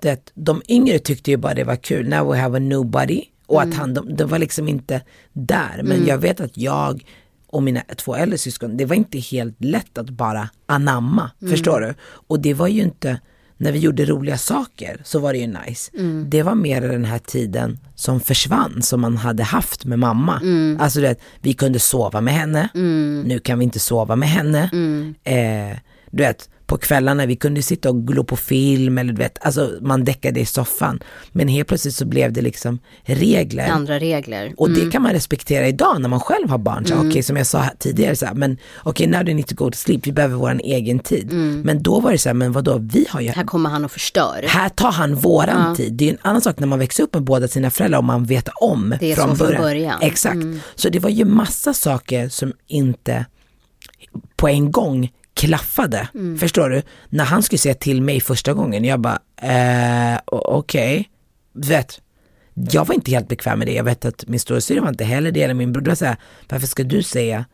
det, de yngre tyckte ju bara det var kul, now we have a nobody. Och att han, de, de var liksom inte där. Men jag vet att jag och mina två äldre syskon, det var inte helt lätt att bara anamma, förstår du? Och det var ju inte, när vi gjorde roliga saker så var det ju nice. Det var mer den här tiden som försvann som man hade haft med mamma. Alltså du vet, vi kunde sova med henne, nu kan vi inte sova med henne. Eh, du vet, på kvällarna, vi kunde sitta och glo på film eller du vet, alltså man däckade i soffan. Men helt plötsligt så blev det liksom regler. Andra regler. Och det kan man respektera idag när man själv har barn. Så, Okej, som jag sa tidigare, så här, men okej, now they need to go to sleep, vi behöver vår egen tid. Men då var det så här, men vadå, vi har ju Här kommer han och förstör. här tar han våran tid. Det är en annan sak när man växer upp med båda sina föräldrar och man vet om Det är från så från början. början. Mm. Exakt. Så det var ju massa saker som inte på en gång klaffade. Mm. Förstår du? När han skulle säga till mig första gången, jag bara, eh, okej. Vet, jag var inte helt bekväm med det. Jag vet att min storasyrra var inte heller det, eller min bror. Det var så här, varför ska du säga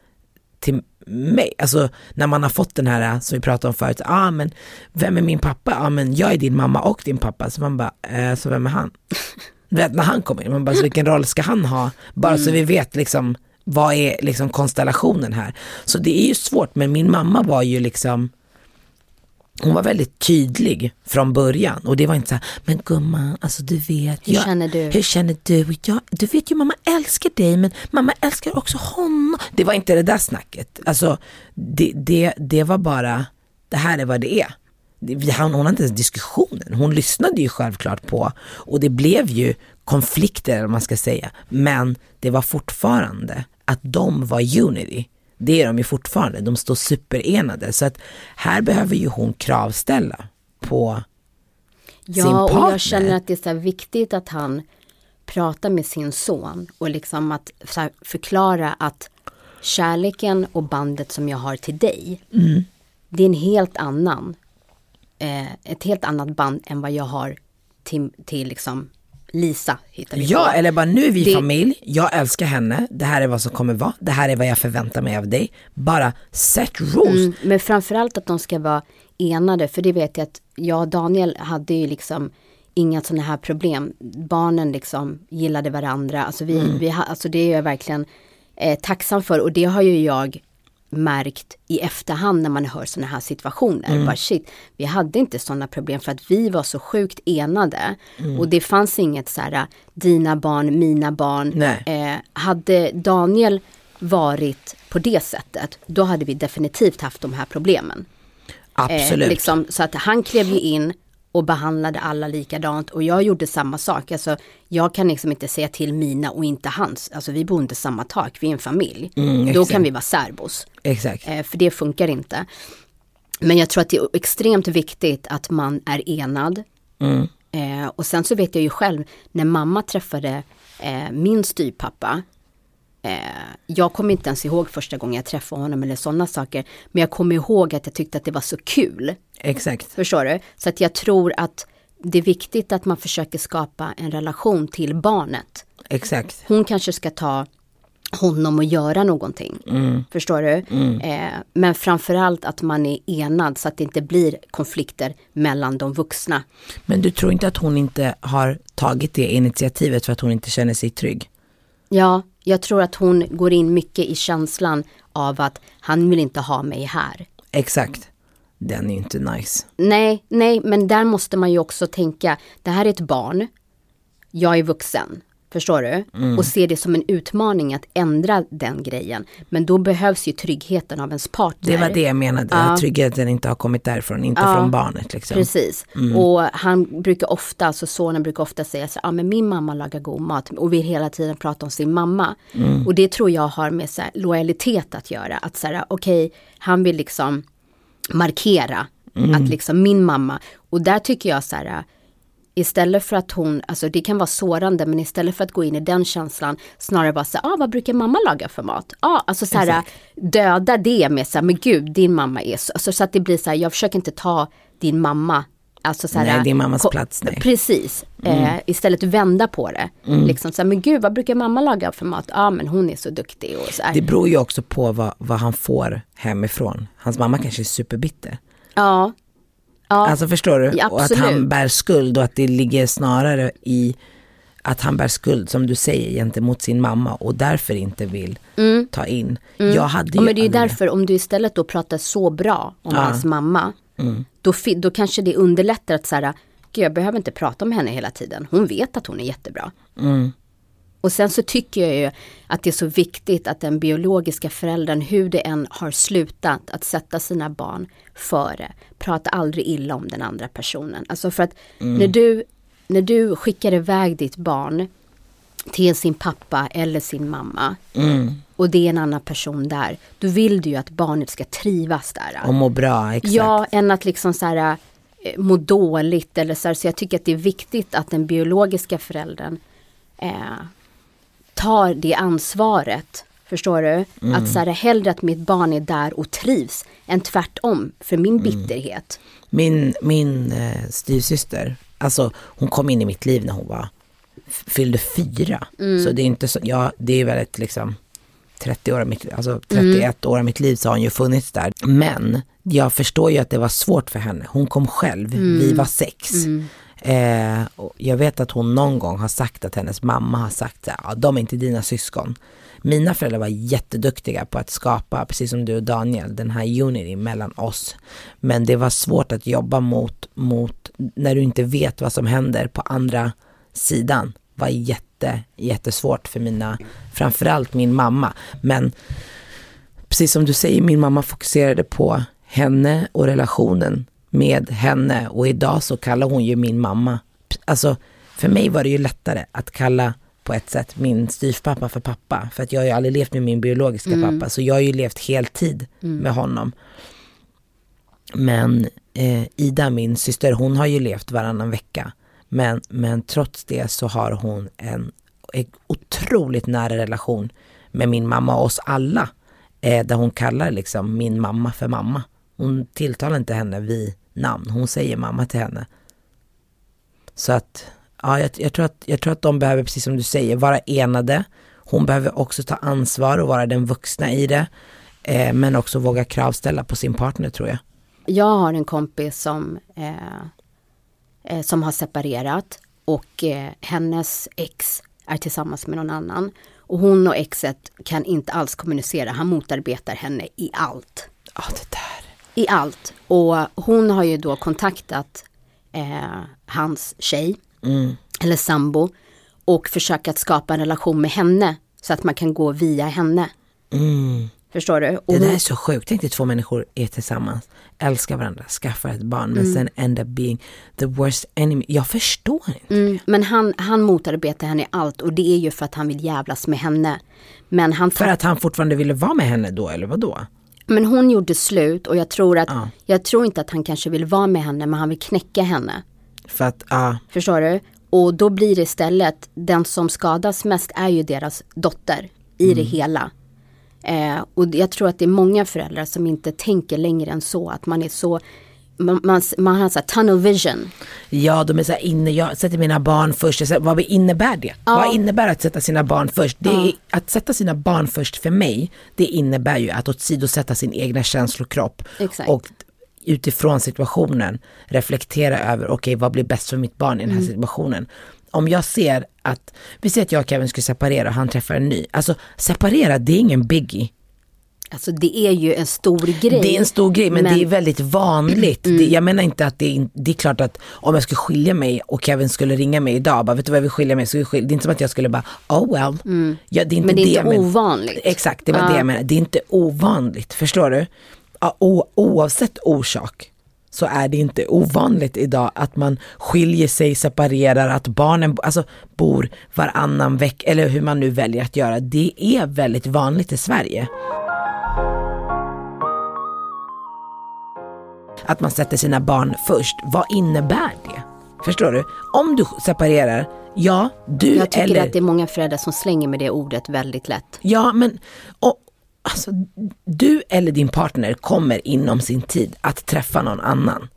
till mig, alltså när man har fått den här som vi pratade om förut, ah, men vem är min pappa? Ah, men jag är din mamma och din pappa, så man bara, eh, så vem är han? Vet när han kommer in, man bara, så vilken roll ska han ha? Bara så vi vet liksom, vad är liksom konstellationen här? Så det är ju svårt, men min mamma var ju liksom, hon var väldigt tydlig från början och det var inte så här, men gumman, alltså du vet. Hur känner du? Hur känner du? Ja, du vet ju mamma älskar dig men mamma älskar också honom. Det var inte det där snacket. Alltså det, det, det var bara, det här är vad det är. Han- Hon hade inte ens diskussionen, hon lyssnade ju självklart på och det blev ju konflikter vad man ska säga. Men det var fortfarande att de var unity. Det är de ju fortfarande, de står superenade. Så att här behöver ju hon kravställa på sin Ja, och partner. jag känner att det är så här viktigt att han pratar med sin son och liksom att förklara att kärleken och bandet som jag har till dig, Mm. det är en helt annan, eh, ett helt annat band än vad jag har till, till liksom Lisa. Hittar vi Ja, på. eller bara nu är vi Det- familj, jag älskar henne, det här är vad som kommer vara, det här är vad jag förväntar mig av dig. Bara set rules. Mm, men framförallt att de ska vara enade, för det vet jag att jag och Daniel hade ju liksom inga sådana här problem. Barnen liksom gillade varandra, alltså, vi, vi, ha- alltså det är jag verkligen eh, tacksam för och det har ju jag märkt i efterhand när man hör sådana här situationer. Bara shit, vi hade inte sådana problem för att vi var så sjukt enade. Och det fanns inget så här, dina barn, mina barn. Eh, hade Daniel varit på det sättet, då hade vi definitivt haft de här problemen. Absolut. Eh, liksom, så att han klev ju in och behandlade alla likadant och jag gjorde samma sak. Alltså, jag kan liksom inte säga till mina och inte hans. Alltså vi bor inte samma tak, vi är en familj. Då Mm, exakt. kan vi vara särbos. Exakt. Eh, för det funkar inte. Men jag tror att det är extremt viktigt att man är enad. Mm. Eh, och sen så vet jag ju själv när mamma träffade eh, min styvpappa. Eh, jag kommer inte ens ihåg första gången jag träffade honom eller sådana saker. Men jag kommer ihåg att jag tyckte att det var så kul. Exakt. Förstår du? Så att jag tror att det är viktigt att man försöker skapa en relation till barnet. Exakt. Hon kanske ska ta honom och göra någonting. Förstår du? Eh, men framförallt att man är enad så att det inte blir konflikter mellan de vuxna. Men du tror inte att hon inte har tagit det initiativet för att hon inte känner sig trygg? Ja, jag tror att hon går in mycket i känslan av att han vill inte ha mig här. Exakt. Den är ju inte nice. Nej, nej, men där måste man ju också tänka, det här är ett barn, jag är vuxen, förstår du? Och se det som en utmaning att ändra den grejen. Men då behövs ju tryggheten av ens partner. Det var det jag menade, att tryggheten inte har kommit därifrån, inte från barnet liksom. Precis. Och han brukar ofta, alltså sonen brukar ofta säga så ja ah, men min mamma lagar god mat och vill hela tiden prata om sin mamma. Och det tror jag har med så här, lojalitet att göra. Att så här, okej, han vill liksom markera att liksom min mamma, och där tycker jag så här, Istället för att hon, alltså det kan vara sårande, men istället för att gå in i den känslan, snarare bara säga, ah, vad brukar mamma laga för mat? ah, alltså så här, döda det med så här, men gud, din mamma är så, alltså, så att det blir så här, jag försöker inte ta din mamma, alltså så här, Nej, din mammas plats, nej. Precis, eh, istället vända på det. Liksom så här, men gud, vad brukar mamma laga för mat? Ja, ah, men hon är så duktig och så här. Det beror ju också på vad, vad han får hemifrån. Hans mamma kanske är superbitter. Ja, ja. Alltså förstår du? Ja, och att han bär skuld och att det ligger snarare i att han bär skuld som du säger gentemot sin mamma och därför inte vill ta in. Jag hade ju Mm. Ja, men det är ju därför om du istället då pratar så bra om hans mamma. Mm. Då, då kanske det underlättar att så här, jag behöver inte prata om henne hela tiden. Hon vet att hon är jättebra. Och sen så tycker jag ju att det är så viktigt att den biologiska föräldern, hur det än har slutat, att sätta sina barn före. Prata aldrig illa om den andra personen. Alltså för att när, du, när du skickar iväg ditt barn till sin pappa eller sin mamma och det är en annan person där, då vill du ju att barnet ska trivas där. Och må bra, exakt. Ja, än att liksom så här, eh, må dåligt eller så här. Så jag tycker att det är viktigt att den biologiska föräldern eh, tar det ansvaret. Förstår du? Att så här, hellre att mitt barn är där och trivs än tvärtom för min bitterhet. Min, min eh, styvsyster, alltså hon kom in i mitt liv när hon var, fyllde fyra. Så det är inte så, ja det är väldigt liksom 30 år av mitt, alltså 31 år av mitt liv så har hon ju funnits där. Men jag förstår ju att det var svårt för henne. Hon kom själv, vi var sex. Eh, jag vet att hon någon gång har sagt att hennes mamma har sagt så här, ja, de är inte dina syskon. Mina föräldrar var jätteduktiga på att skapa, precis som du och Daniel, den här unity mellan oss. Men det var svårt att jobba mot, mot när du inte vet vad som händer på andra sidan. var jätte, jättesvårt för mina, framförallt min mamma. Men precis som du säger, min mamma fokuserade på henne och relationen med henne och idag så kallar hon ju min mamma, alltså för mig var det ju lättare att kalla på ett sätt min styvpappa för pappa. För att jag har ju aldrig levt med min biologiska pappa så jag har ju levt heltid med honom. Men eh, Ida, min syster, hon har ju levt varannan vecka. Men, men trots det så har hon en, en otroligt nära relation med min mamma och oss alla. Eh, där hon kallar liksom min mamma för mamma. Hon tilltalar inte henne vid namn, hon säger mamma till henne. Så att, ja, jag, jag, tror att, jag tror att de behöver, precis som du säger, vara enade. Hon behöver också ta ansvar och vara den vuxna i det. Eh, men också våga kravställa på sin partner tror jag. Jag har en kompis som, eh, eh, som har separerat och eh, hennes ex är tillsammans med någon annan. Och hon och exet kan inte alls kommunicera, han motarbetar henne i allt. Ja, det där. I allt. Och hon har ju då kontaktat eh, hans tjej, eller sambo, och försökt att skapa en relation med henne så att man kan gå via henne. Förstår du? Och Det där är så sjukt. Tänk dig två människor är tillsammans, älskar varandra, skaffar ett barn men sen end up being the worst enemy. Jag förstår inte. Mm, men han, han motarbetar henne i allt och det är ju för att han vill jävlas med henne. Men, han För att han fortfarande ville vara med henne då eller vad då? Men hon gjorde slut och jag tror att, Ja. jag tror inte att han kanske vill vara med henne men han vill knäcka henne. För att, ja, Förstår du? Och då blir det istället, den som skadas mest är ju deras dotter i det hela. Eh, och jag tror att det är många föräldrar som inte tänker längre än så, att man är så, man, man, man har så tunnel vision. ja de är så inne, jag sätter mina barn först. Säger, vad innebär det? Vad innebär att sätta sina barn först? Det är, att sätta sina barn först för mig, det innebär ju att åsidosätta sin egna känslokropp. Exakt. Och utifrån situationen reflektera över, okej vad blir bäst för mitt barn i den här Mm. situationen. Om jag ser att, vi säger att jag och Kevin skulle separera och han träffar en ny. Alltså separera, det är ingen biggie. Alltså det är ju en stor grej. Det är en stor grej men, det är väldigt vanligt. Det, jag menar inte att det är, det är klart att om jag skulle skilja mig och Kevin skulle ringa mig idag, bara vet du vad jag vill skilja mig, så skilja. det är inte som att jag skulle bara, oh well. Ja, det är inte Men det är inte jag men- ovanligt. Exakt, det var det jag menade. Det är inte ovanligt, förstår du? O, oavsett orsak så är det inte ovanligt idag att man skiljer sig, separerar, att barnen alltså, bor varannan vecka, eller hur man nu väljer att göra. Det är väldigt vanligt i Sverige. Att man sätter sina barn först. Vad innebär det? Förstår du? Om du separerar, ja, du Jag tycker eller... att det är många föräldrar som slänger med det ordet väldigt lätt. Ja, men och, alltså, du eller din partner kommer inom sin tid att träffa någon annan.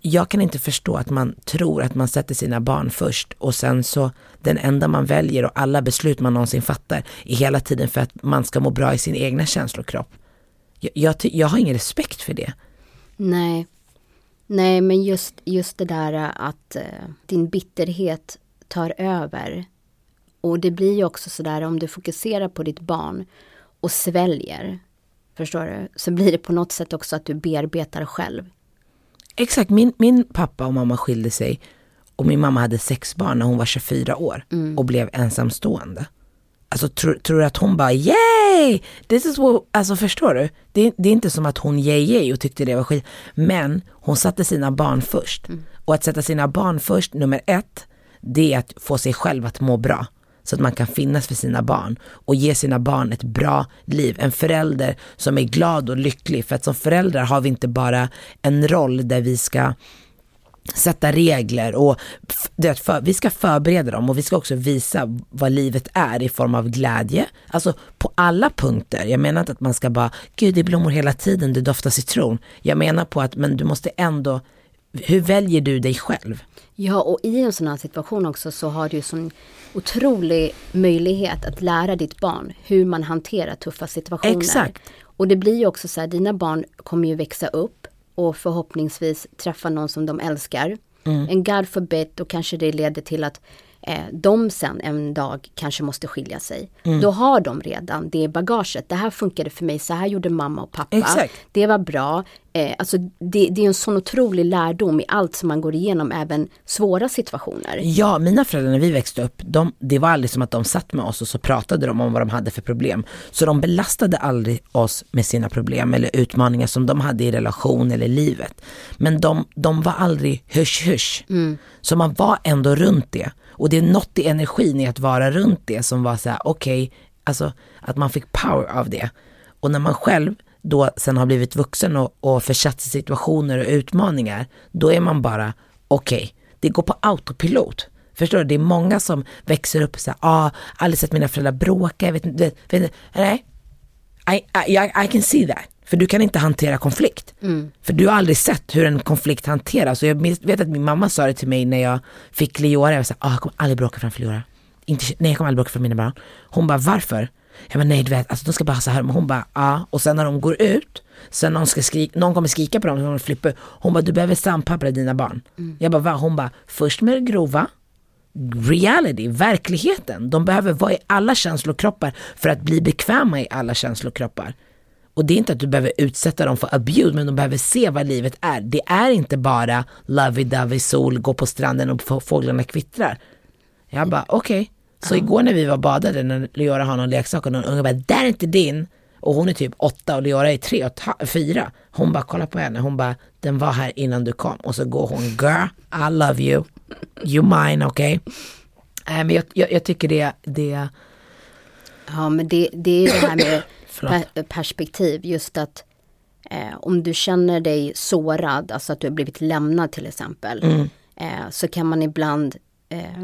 Jag kan inte förstå att man tror att man sätter sina barn först och sen så den enda man väljer och alla beslut man någonsin fattar är hela tiden för att man ska må bra i sin egna känslokropp. Jag, jag, jag har ingen respekt för det. Nej, Nej men just, just det där att eh, din bitterhet tar över. Och det blir ju också sådär om du fokuserar på ditt barn och sväljer, förstår du, så blir det på något sätt också att du bearbetar själv. Exakt, min, min pappa och mamma skilde sig och min mamma hade sex barn när hon var 24 år och blev ensamstående. Alltså tror, du att hon bara yay, this is what, alltså förstår du? Det, det är inte som att hon yay yay och tyckte det var skit. Men hon satte sina barn först. Och att sätta sina barn först, nummer ett, det är att få sig själv att må bra. Så att man kan finnas för sina barn och ge sina barn ett bra liv. En förälder som är glad och lycklig. För att som föräldrar har vi inte bara en roll där vi ska sätta regler och vet, för, vi ska förbereda dem och vi ska också visa vad livet är i form av glädje. Alltså på alla punkter. Jag menar inte att man ska bara, gud det är blommor hela tiden, det doftar citron. Jag menar på att, men du måste ändå, hur väljer du dig själv? Ja, och i en sån här situation också så har du ju sån otrolig möjlighet att lära ditt barn hur man hanterar tuffa situationer. Exakt. Och det blir ju också så här, dina barn kommer ju växa upp och förhoppningsvis träffa någon som de älskar. Mm. En God forbid, då kanske det leder till att eh, de sen en dag kanske måste skilja sig. Mm. Då har de redan det bagaget. Det här funkade för mig, så här gjorde mamma och pappa. Exakt. Det var bra. Eh, alltså det, det är en sån otrolig lärdom i allt som man går igenom, även svåra situationer. Ja, mina föräldrar när vi växte upp, de, det var aldrig som att de satt med oss och så pratade de om vad de hade för problem. Så de belastade aldrig oss med sina problem eller utmaningar som de hade i relation eller livet. Men de, de var aldrig hysch-hysch. Så man var ändå runt det. Och det är något i energin i att vara runt det som var så här: okej, alltså att man fick power av det. Och när man själv då sen har blivit vuxen och, och försatt sig i situationer och utmaningar, då är man bara, okej, det går på autopilot. Förstår du? Det är många som växer upp och säger, ah, aldrig sett mina föräldrar bråka, jag vet inte, vet, inte." nej, I, I, I, can see that. För du kan inte hantera konflikt. För du har aldrig sett hur en konflikt hanteras. Och jag vet att min mamma sa det till mig när jag fick Leora. Jag sa, ah, jag kommer aldrig bråka framför Leora. Inte, nej jag kommer aldrig bråka för mina barn. Hon bara, varför? Jag bara, nej du vet, alltså, de ska bara så här. Men hon bara, ja. Och sen när de går ut, sen någon, ska skrika, någon kommer skrika på dem, så de flippar. Hon bara, du behöver sandpappra dina barn. Jag bara, va? Hon bara, först med det grova, reality, verkligheten. De behöver vara i alla känslokroppar för att bli bekväma i alla känslokroppar. Och det är inte att du behöver utsätta dem för abuse, men de behöver se vad livet är. Det är inte bara lovey-dovey sol, gå på stranden och få- fåglarna kvittrar. Jag bara okej. Så igår när vi var badade, när Leora har någon leksak och någon unge bara, där är inte din. Och hon är typ åtta och Leora är tre och ta- fyra. Hon bara kolla på henne, hon bara, den var här innan du kom. Och så går hon, girl, I love you. You mine, okej. Nej men jag, jag, jag tycker det, det, Ja, men det, det är det här med per, perspektiv. Just att eh, om du känner dig sårad, alltså att du har blivit lämnad till exempel. Mm. Eh, så kan man ibland eh,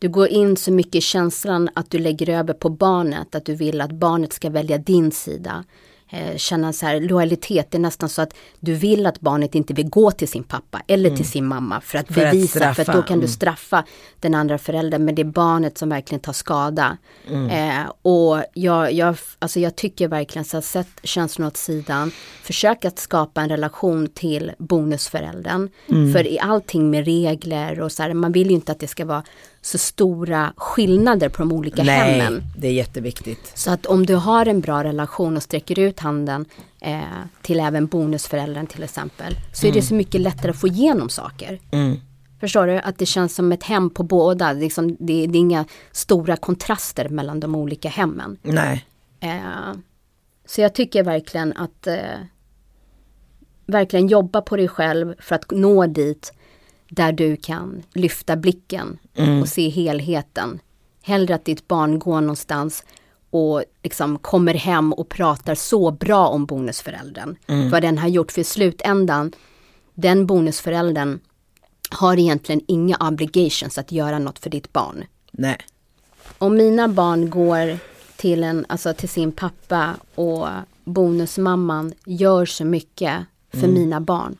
du går in så mycket i känslan att du lägger över på barnet, att du vill att barnet ska välja din sida. Eh, känna så här lojalitet, det är nästan så att du vill att barnet inte vill gå till sin pappa eller till sin mamma för att Mm. För att bevisa, för att då kan du mm. straffa den andra föräldern, men det är barnet som verkligen tar skada. Mm. Eh, och jag, jag, alltså jag tycker verkligen så att sätt känslorna åt sidan, försök att skapa en relation till bonusföräldern. Mm. För i allting med regler och så här, man vill ju inte att det ska vara så stora skillnader på de olika nej, hemmen. det är jätteviktigt. Så att om du har en bra relation och sträcker ut handen eh, till även bonusföräldern till exempel, så är det så mycket lättare att få igenom saker. Förstår du? Att det känns som ett hem på båda. Liksom, det, det är inga stora kontraster mellan de olika hemmen. Nej. Eh, så jag tycker verkligen att eh, verkligen jobba på dig själv för att nå dit där du kan lyfta blicken och se helheten. Hellre att ditt barn går någonstans och liksom kommer hem och pratar så bra om bonusföräldern. Vad den har gjort för i slutändan, den bonusföräldern har egentligen inga obligations att göra något för ditt barn Nej. om mina barn går till, en, alltså till sin pappa och bonusmamman gör så mycket för mina barn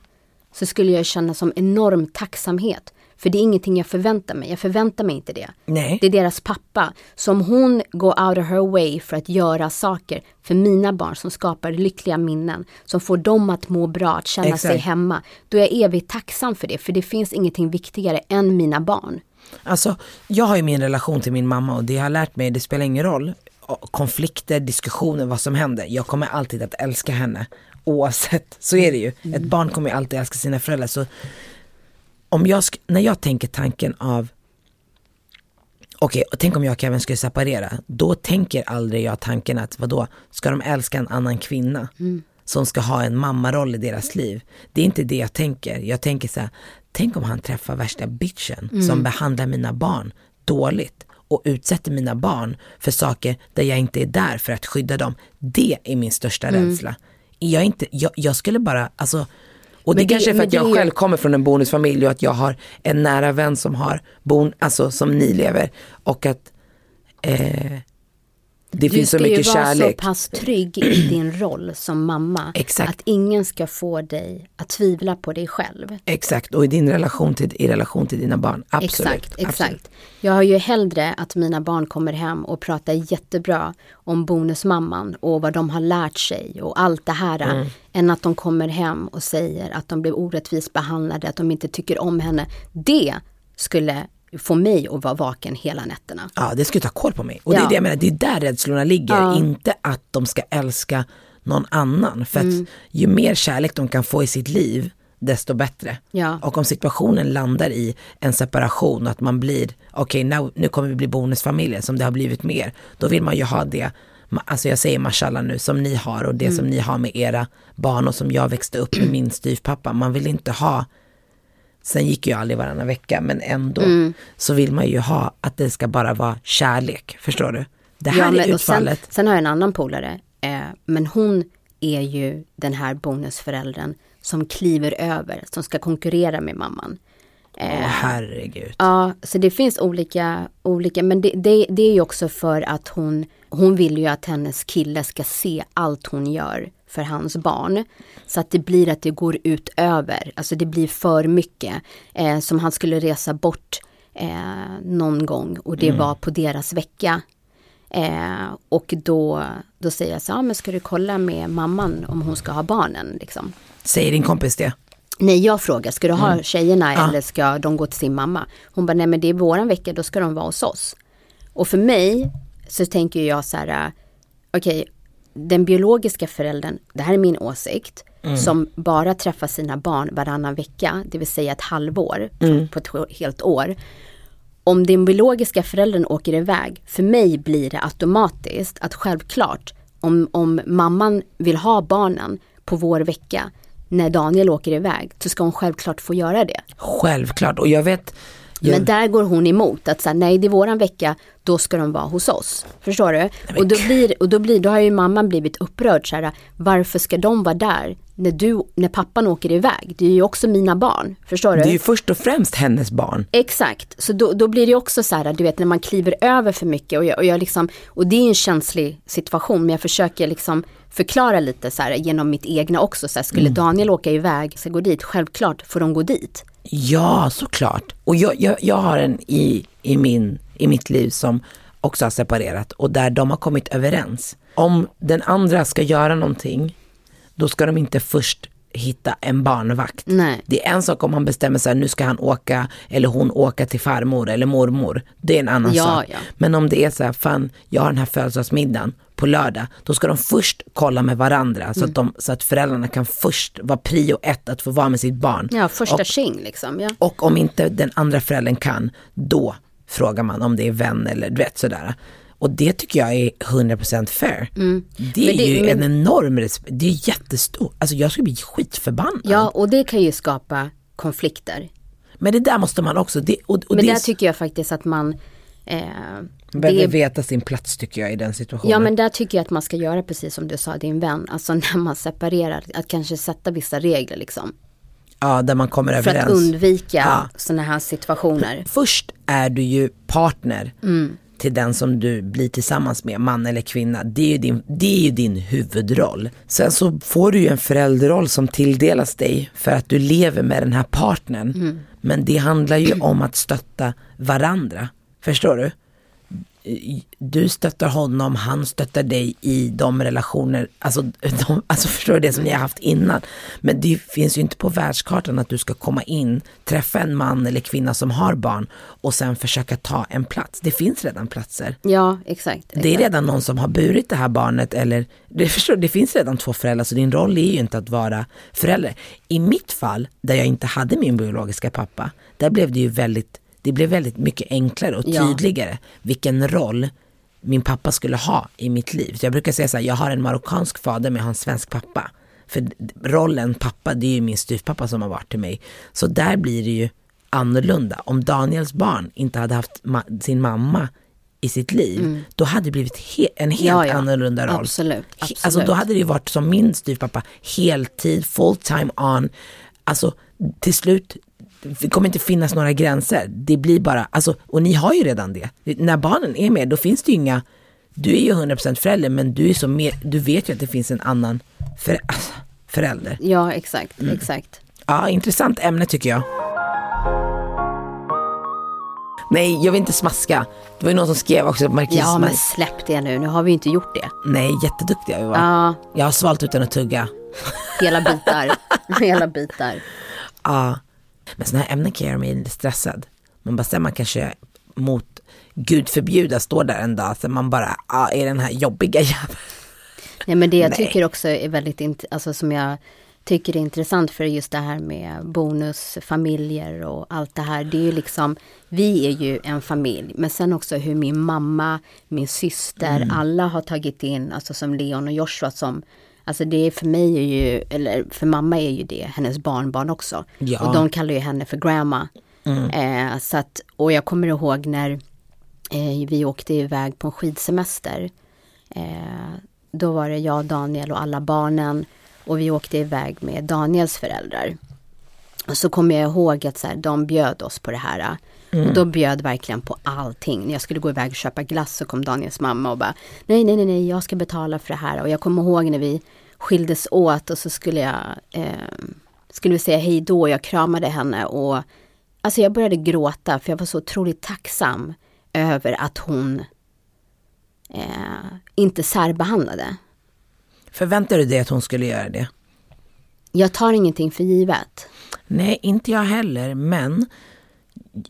så skulle jag känna som enorm tacksamhet. För det är ingenting jag förväntar mig. Jag förväntar mig inte det. Nej. Det är deras pappa. Så om hon går out of her way för att göra saker för mina barn som skapar lyckliga minnen, som får dem att må bra, att känna sig Exakt. hemma, då är jag evigt tacksam för det. För det finns ingenting viktigare än mina barn. Alltså, jag har ju min relation till min mamma och det jag har lärt mig, det spelar ingen roll. Konflikter, diskussioner, vad som händer. Jag kommer alltid att älska henne. Oavsett, så är det ju. Ett barn kommer ju alltid älska sina föräldrar. Så om jag, när jag tänker tanken av, okej, och tänk om jag och Kevin skulle separera, då tänker aldrig jag tanken att, vadå, ska de älska en annan kvinna? Som ska ha en mammaroll i deras liv. Det är inte det jag tänker. Jag tänker så här, tänk om han träffar värsta bitchen som behandlar mina barn dåligt och utsätter mina barn för saker där jag inte är där för att skydda dem. Det är min största rädsla. Jag, inte, jag, jag skulle bara, alltså, och det, det- kanske är för att jag det själv kommer från en bonusfamilj och att jag har en nära vän som har bon, alltså som ni lever och att eh, det Du finns så ska ju mycket vara kärlek. så pass trygg i din roll som mamma. Exakt. Att ingen ska få dig att tvivla på dig själv. Exakt, och i din relation till, i relation till dina barn. Absolut. Exakt, absolut. exakt. Jag har ju hellre att mina barn kommer hem och pratar jättebra om bonusmamman och vad de har lärt sig och allt det här. Mm. Än att de kommer hem och säger att de blev orättvist behandlade, att de inte tycker om henne. Det skulle få mig att vara vaken hela nätterna. Ja, det skulle ta koll på mig. Och det är Ja. det jag menar, det är där rädslorna ligger. Ja. Inte att de ska älska någon annan. För Mm. att ju mer kärlek de kan få i sitt liv, desto bättre. Ja. Och om situationen landar i en separation, att man blir, okej nu, nu kommer vi bli bonusfamiljer som det har blivit mer. Då vill man ju ha det, alltså jag säger mashallah nu, som ni har och det Mm. som ni har med era barn och som jag växte upp med min styvpappa. Man vill inte ha Sen gick ju aldrig varannan vecka men ändå Mm. så vill man ju ha att det ska bara vara kärlek. Förstår du? Det här Ja, men- är och sen, utfallet. sen har jag en annan polare, eh, men hon är ju den här bonusföräldern som kliver över, som ska konkurrera med mamman. Åh herregud. Ja, så det finns olika, olika men det, det, det är ju också för att hon, hon vill ju att hennes kille ska se allt hon gör för hans barn. Så att det blir att det går ut över, alltså det blir för mycket. Eh, som han skulle resa bort eh, någon gång och det var på deras vecka. Eh, och då, då säger jag så, ja men ska du kolla med mamman om hon ska ha barnen liksom. Säger din kompis det? Nej, jag frågar, ska du ha Mm. tjejerna eller ska de gå till sin mamma? Hon bara, nej men det är våran vecka, då ska de vara hos oss. Och för mig så tänker jag så här, äh, okej, den biologiska föräldern, det här är min åsikt, Mm. som bara träffar sina barn varannan vecka, det vill säga ett halvår Mm. på ett helt år. Om den biologiska föräldern åker iväg, för mig blir det automatiskt att självklart om, om mamman vill ha barnen på vår vecka när Daniel åker iväg så ska hon självklart få göra det. Självklart. Och jag vet, jag, Men där går hon emot att säga nej det är våran vecka, då ska de vara hos oss. Förstår du? Och då blir, och då blir, då har ju mamman blivit upprörd så här, varför ska de vara där när du, när pappan åker iväg? Det är ju också mina barn, förstår du? det är ju först och främst hennes barn. Exakt, så då, då blir det också så här, du vet när man kliver över för mycket och jag, och jag liksom, och det är en känslig situation men jag försöker liksom förklara lite så här genom mitt egna också, så här, skulle Mm. Daniel åka iväg, ska gå dit, självklart får de gå dit. Ja, såklart. Och jag, jag, jag har en i, i, min, i mitt liv som också har separerat och där de har kommit överens. Om den andra ska göra någonting, då ska de inte först hitta en barnvakt. Nej. Det är en sak om man bestämmer sig, nu ska han åka eller hon åka till farmor eller mormor. Det är en annan Ja, sak. ja. Men om det är så här, fan jag har den här födelsedagsmiddagen på lördag, då ska de först kolla med varandra så, Mm. att, de, så att föräldrarna kan först vara prio ett att få vara med sitt barn. Ja, första Och- tjing liksom. Ja. och om inte den andra föräldern kan, då frågar man om det är vän eller du vet sådär. Och det tycker jag är 100% fair. Det är Mm. Det- ju men- en enorm respekt, det är jättestort. Alltså jag skulle bli skitförbannad. ja, och det kan ju skapa konflikter. Men det där måste man också, det, och, och Men det där tycker jag faktiskt att man eh, behöver veta sin plats tycker jag i den situationen. Ja men där tycker jag att man ska göra precis som du sa din vän, alltså när man separerar, att kanske sätta vissa regler liksom. ja, där man kommer För överens. att undvika Ja. sådana här situationer. Först är du ju partner Mm. till den som du blir tillsammans med, man eller kvinna. Det är, ju din, det är ju din huvudroll. Sen så får du ju en förälderroll som tilldelas dig för att du lever med den här partnern. Mm. Men det handlar ju om att stötta varandra. Förstår du? Du stöttar honom, han stöttar dig i de relationer, alltså, de, alltså förstår du det som ni har haft innan. Men det finns ju inte på världskartan att du ska komma in, träffa en man eller kvinna som har barn och sen försöka ta en plats. Det finns redan platser. Ja, exakt. Det är exakt. redan någon som har burit det här barnet eller, det, förstår, du, det finns redan två föräldrar så din roll är ju inte att vara förälder. I mitt fall, där jag inte hade min biologiska pappa, där blev det ju väldigt, det blev väldigt mycket enklare och Ja. tydligare vilken roll min pappa skulle ha i mitt liv. Så jag brukar säga så här, jag har en marockansk fader men jag har en svensk pappa. För rollen pappa, det är ju min styvpappa som har varit till mig. Så där blir det ju annorlunda. Om Daniels barn inte hade haft ma- sin mamma i sitt liv, då hade det blivit he- en helt Mm. Ja, ja. annorlunda roll. Absolut, He- absolut. Alltså då hade det ju varit som min styvpappa, heltid, full time on. Alltså till slut, det kommer inte finnas några gränser. Det blir bara, alltså, och ni har ju redan det. När barnen är med, då finns det ju inga, du är ju 100% förälder men du är så mer, du vet ju att det finns en annan för, alltså, förälder. Ja, exakt, Mm. exakt. Ja, intressant ämne tycker jag. Nej, jag vill inte smaska. Det var ju någon som skrev också Marquis Ja, men släpp det nu. Nu har vi ju inte gjort det. Nej, jätteduktiga vi var. Ja, Jag har svalt utan att tugga. hela bitar. hela bitar. Ja. Men sådana här ämnen kan göra mig lite stressad. Man bara, sen man kanske mot Gud förbjuda står där en dag, så man bara, ja, är den här jobbiga jäveln. Nej men det jag Nej. tycker också är väldigt, int- alltså som jag tycker är intressant för just det här med bonusfamiljer och allt det här. Det är ju liksom, vi är ju en familj, men sen också hur min mamma, min syster, Mm. alla har tagit in, alltså som Leon och Joshua som Alltså det är för mig är ju, eller för mamma är ju det hennes barnbarn också. Ja. Och de kallar ju henne för grandma. Eh, så att, och jag kommer ihåg när eh, vi åkte iväg på en skidsemester. Eh, då var det jag, Daniel och alla barnen och vi åkte iväg med Daniels föräldrar. Och så kommer jag ihåg att så här, de bjöd oss på det här. Och de bjöd verkligen på allting. När jag skulle gå iväg och köpa glass så kom Daniels mamma och bara Nej, nej, nej, nej, jag ska betala för det här. Och jag kommer ihåg när vi skildes åt och så skulle jag eh, skulle vi säga hej då. Jag kramade henne och alltså jag började gråta för jag var så otroligt tacksam över att hon eh, inte särbehandlade. Förväntar du dig att hon skulle göra det? Jag tar ingenting för givet. Nej, inte jag heller, men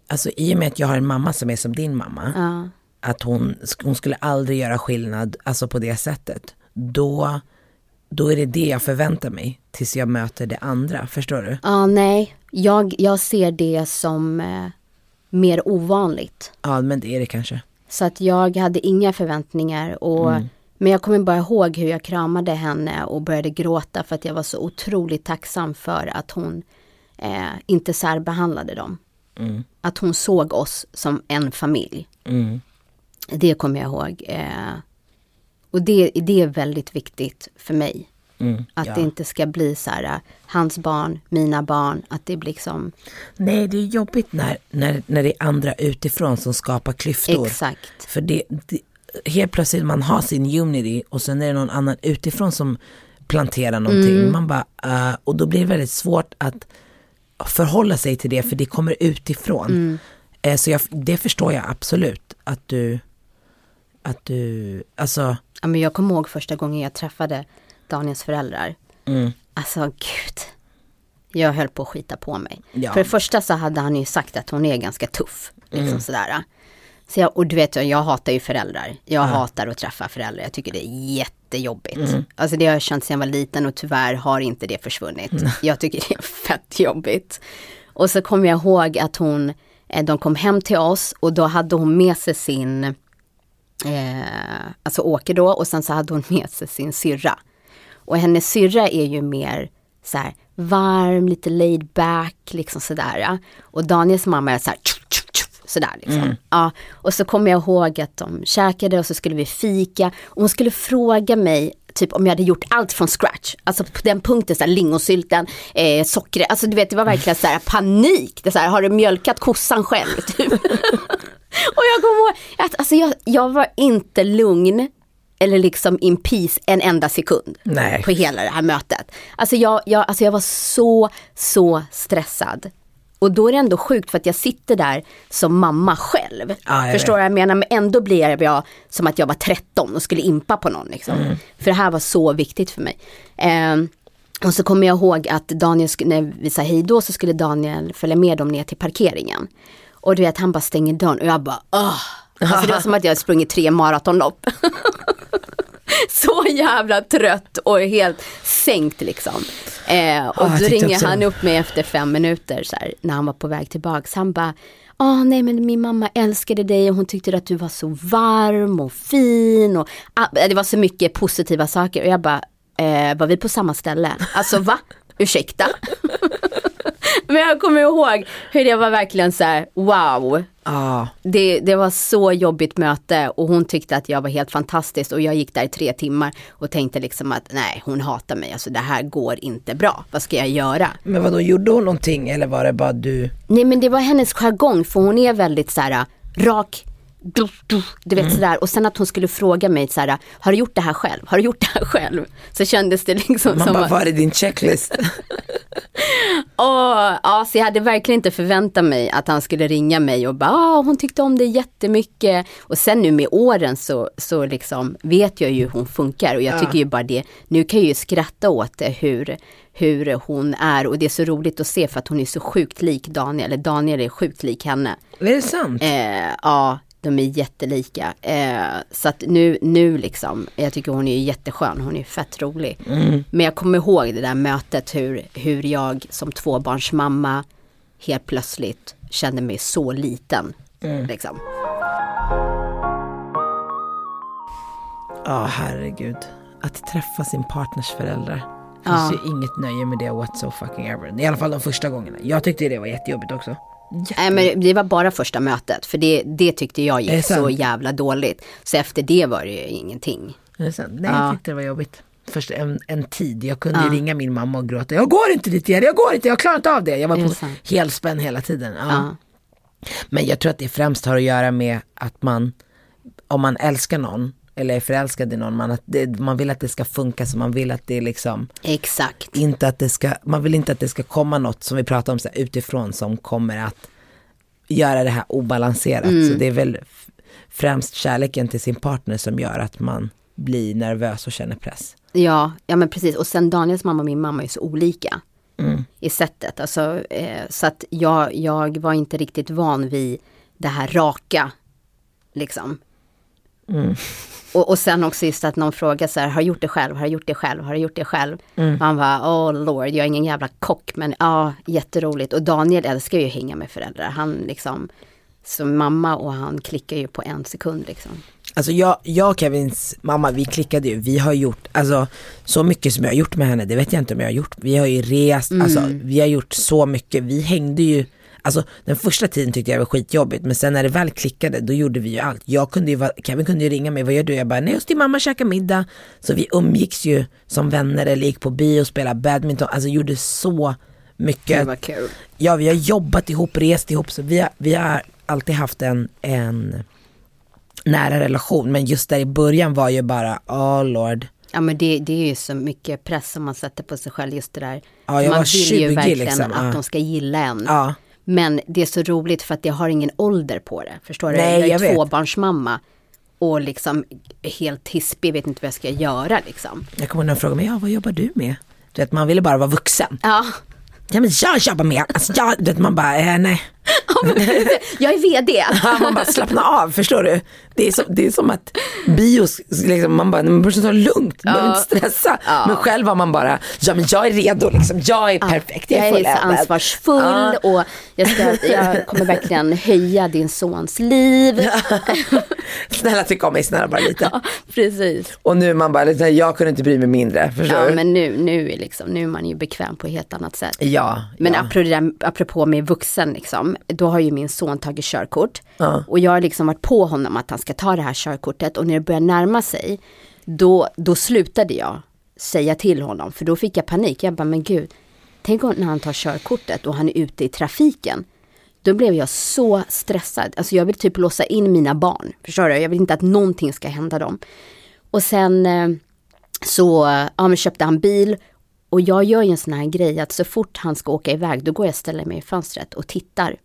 alltså i och med att jag har en mamma som är som din mamma, Ja. att hon, hon skulle aldrig göra skillnad, alltså på det sättet, då, då är det det jag förväntar mig tills jag möter det andra, förstår du? Ja, nej, jag, jag ser det som eh, mer ovanligt. Ja, men det är det kanske. Så att jag hade inga förväntningar och men jag kommer bara ihåg hur jag kramade henne och började gråta för att jag var så otroligt tacksam för att hon eh, inte särbehandlade dem. Att hon såg oss som en familj. Mm. Det kommer jag ihåg. Eh, och det, det är väldigt viktigt för mig. Mm, Att ja. det inte ska bli så här, eh, hans barn, mina barn, att det blir liksom, Nej, det är jobbigt när, när, när det är andra utifrån som skapar klyftor. exakt. För det, det, helt plötsligt man har sin unity och sen är det någon annan utifrån som planterar någonting. Mm. Man bara, eh, och då blir det väldigt svårt att förhålla sig till det för det kommer utifrån. Mm. Eh, så jag, det förstår jag absolut att du, att du, alltså, Ja, men jag kommer ihåg första gången jag träffade Daniels föräldrar. mm, Alltså gud. Jag höll på att skita på mig. Ja. För det första så hade han ju sagt att hon är ganska tuff. Liksom sådär. Så jag, och du vet, jag hatar ju föräldrar. Jag hatar att träffa föräldrar. Jag tycker det är jättejobbigt. Alltså det har jag känt sedan jag var liten och tyvärr har inte det försvunnit. Jag tycker det är fett jobbigt. Och så kommer jag ihåg att hon, eh, de kom hem till oss och då hade hon med sig sin eh, alltså Åke då och sen så hade hon med sig sin syrra. Och hennes syrra är ju mer så här varm, lite laid back, liksom sådär. Och Daniels mamma är så här tjuff, tjuff, sådär liksom. Ja, och så kommer jag ihåg att de käkade och så skulle vi fika och hon skulle fråga mig typ om jag hade gjort allt från scratch. Alltså på den punkten, så här, lingonsylten, eh, sockret, alltså du vet det var verkligen så här panik. Det så här, har du mjölkat kossan själv? Typ. Och jag kommer ihåg att alltså jag, jag var inte lugn eller liksom in peace en enda sekund Nej. på hela det här mötet. Alltså jag, jag, alltså jag var så, så stressad. Och då är det ändå sjukt för att jag sitter där som mamma själv. Jag Förstår vad jag menar? Men ändå blir jag som att jag var 13 och skulle impa på någon. Liksom. Mm. För det här var så viktigt för mig. Ehm, och så kommer jag ihåg att Daniel, när vi sa hej då så skulle Daniel följa med dem ner till parkeringen. Och du vet han bara stänger dörren och jag bara åh. Alltså det var som att jag sprungit tre maratonlopp. så jävla trött och helt sänkt liksom. Eh, och Ah, då ringer också- han upp mig efter fem minuter så här, när han var på väg tillbaks. Han bara, Åh nej men min mamma älskade dig och hon tyckte att du var så varm och fin och ah, det var så mycket positiva saker och jag bara, eh, var vi på samma ställe? Alltså va? Ursäkta? men jag kommer ihåg hur det var verkligen så här, wow. Ja, Det, det var så jobbigt möte och hon tyckte att jag var helt fantastisk och jag gick där i tre timmar och tänkte liksom att nej hon hatar mig, alltså det här går inte bra, vad ska jag göra? men vad då gjorde hon någonting eller var det bara du? Nej men det var hennes jargong för hon är väldigt så här rak, du, du, du vet sådär och sen att hon skulle fråga mig så här, har du gjort det här själv? Har du gjort det här själv? Så kändes det liksom Man som bara, att, var är din checklist? åh, ja så jag hade verkligen inte förväntat mig att han skulle ringa mig och bara, ah, hon tyckte om det jättemycket. Och sen nu med åren så, så liksom vet jag ju hur hon funkar och jag tycker ju bara det, nu kan jag ju skratta åt det hur, hur hon är och det är så roligt att se för att hon är så sjukt lik Daniel, eller Daniel är sjukt lik henne. är det sant? Eh, ja, de är jättelika. Eh, så att nu, nu liksom, jag tycker hon är jätteskön, hon är fett rolig. Men jag kommer ihåg det där mötet hur, hur jag som tvåbarnsmamma helt plötsligt kände mig så liten. Liksom. Ja, herregud. Att träffa sin partners föräldrar. Det Ja. finns ju inget nöje med det what so fucking ever. I alla fall de första gångerna. Jag tyckte det var jättejobbigt också. Nej men det var bara första mötet, för det, det tyckte jag gick så jävla dåligt. Så efter det var det ju ingenting. Det? Nej, Ja. jag tyckte det var jobbigt. Först en, en tid, jag kunde ju ringa min mamma och gråta. Jag går inte dit igen, jag går inte, jag klarar inte av det. Jag var på helspänn hela tiden. Ja. Ja. Men jag tror att det främst har att göra med att man, om man älskar någon eller är förälskad i någon, man, att det, man vill att det ska funka så man vill att det är liksom Exakt. inte att det ska, man vill inte att det ska komma något som vi pratar om så här, utifrån som kommer att göra det här obalanserat. Så det är väl främst kärleken till sin partner som gör att man blir nervös och känner press. Ja, ja men precis. Och sen Daniels mamma och min mamma är så olika. I sättet. Alltså, eh, så att jag, jag var inte riktigt van vid det här raka. Liksom. Och, och sen också just att någon frågar så här, har du gjort det själv, har du gjort det själv, har du gjort det själv? Man bara, oh lord, jag är ingen jävla kock, men ja, jätteroligt. Och Daniel älskar ju att hänga med föräldrar. Han liksom, som mamma och han klickar ju på en sekund liksom. Alltså jag, jag och Kevins mamma, vi klickade ju, vi har gjort, alltså så mycket som jag har gjort med henne, det vet jag inte om jag har gjort. Vi har ju rest, alltså vi har gjort så mycket, vi hängde ju, alltså den första tiden tyckte jag var skitjobbigt, men sen när det väl klickade då gjorde vi ju allt. Jag kunde ju, vara- Kevin kunde ju ringa mig, vad gör du? Jag bara, nej hos din mamma käka middag. Så vi umgicks ju som vänner eller gick på bio och spelade badminton, alltså gjorde så mycket. Ja, vi har jobbat ihop, rest ihop, så vi har, vi har alltid haft en, en nära relation. Men just där i början var ju bara, oh lord. Ja men det, det är ju så mycket press som man sätter på sig själv just det där. Ja, jag man var vill 20 ju verkligen liksom, att ja. de ska gilla en. Ja. Men det är så roligt för att jag har ingen ålder på det. Förstår du? Nej, jag är jag tvåbarnsmamma. Och liksom helt hispig, vet inte vad jag ska göra liksom. Jag kommer ihåg när de frågade mig, ja vad jobbar du med? Du vet, man ville bara vara vuxen. Ja, Ja men jag jobbar med, alltså jag, du vet, man bara, eh, nej. Jag är vd. Ja, man bara slappna av, förstår du? Det är, så, det är som att bios, liksom, man bara, man borde ta det lugnt, man behöver inte stressa. Men själv var man bara, ja men jag är redo, liksom, jag är perfekt, jag Jag är är så ansvarsfull Ja. och jag, ska, jag kommer verkligen höja din sons liv. Snälla tyck om mig, snälla bara lite. Precis. Och nu är man bara, jag kunde inte bry mig mindre, förstår Ja du? men nu, nu, är liksom, nu är man ju bekväm på ett helt annat sätt. Ja, Men ja. apropå, det där, apropå med vuxen, liksom, då har ju min son tagit körkort. Och jag har liksom varit på honom att han ska ta det här körkortet och när det börjar närma sig, då, då slutade jag säga till honom, för då fick jag panik. Jag bara, men gud, tänk om när han tar körkortet och han är ute i trafiken. Då blev jag så stressad. Alltså jag vill typ låsa in mina barn. Förstår du? Jag vill inte att någonting ska hända dem. Och sen eh, så ja, köpte han bil Och jag gör ju en sån här grej att så fort han ska åka iväg då går jag och ställer mig i fönstret och tittar.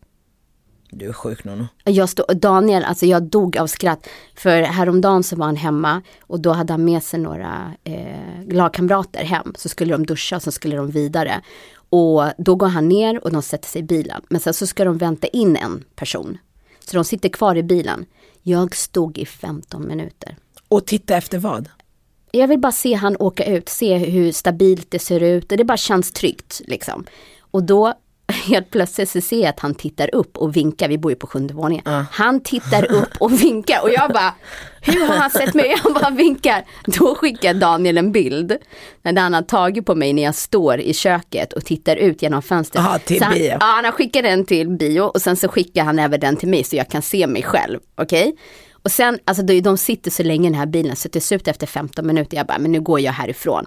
Du är sjuk Nono. Jag stod, Daniel, alltså jag dog av skratt. För häromdagen så var han hemma och då hade han med sig några eh, lagkamrater hem. Så skulle de duscha och så skulle de vidare. Och då går han ner och de sätter sig i bilen. Men sen så ska de vänta in en person. Så de sitter kvar i bilen. Jag stod i 15 minuter. Och titta efter vad? Jag vill bara se han åka ut, se hur stabilt det ser ut och det bara känns tryggt liksom. Och då helt plötsligt så ser jag att han tittar upp och vinkar, vi bor ju på sjunde våningen. Han tittar upp och vinkar och jag bara, hur har han sett mig? Han bara vinkar. Då skickar Daniel en bild när han har tagit på mig när jag står i köket och tittar ut genom fönstret. Aha, till Så han, bio. Ja, han har skickat den till bio och sen så skickar han även den till mig så jag kan se mig själv. Okej? Och sen, alltså de, sitter så länge i den här bilen så till slut efter 15 minuter, jag bara, men nu går jag härifrån.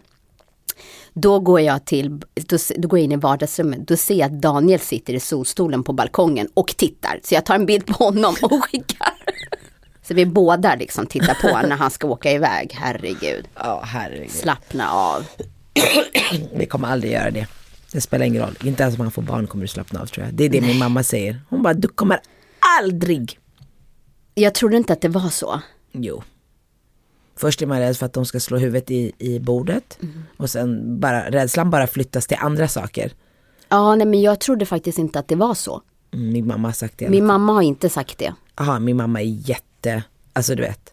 Då går jag till, då, då går jag in i vardagsrummet, då ser jag att Daniel sitter i solstolen på balkongen och tittar. Så jag tar en bild på honom och skickar. Så vi båda liksom tittar på när han ska åka iväg, herregud. Ja, herregud. Slappna av. Vi kommer aldrig göra det. Det spelar ingen roll. Inte ens om han får barn kommer du slappna av tror jag. Det är det min mamma säger. Hon bara, du kommer aldrig. Jag trodde inte att det var så. Jo. Först är man rädd för att de ska slå huvudet i, i bordet. Och sen bara, rädslan bara flyttas till andra saker. Ja, nej men jag trodde faktiskt inte att det var så. Mm, Min mamma har sagt det. Min mamma har inte sagt det. Aha, min mamma är jätte, alltså du vet.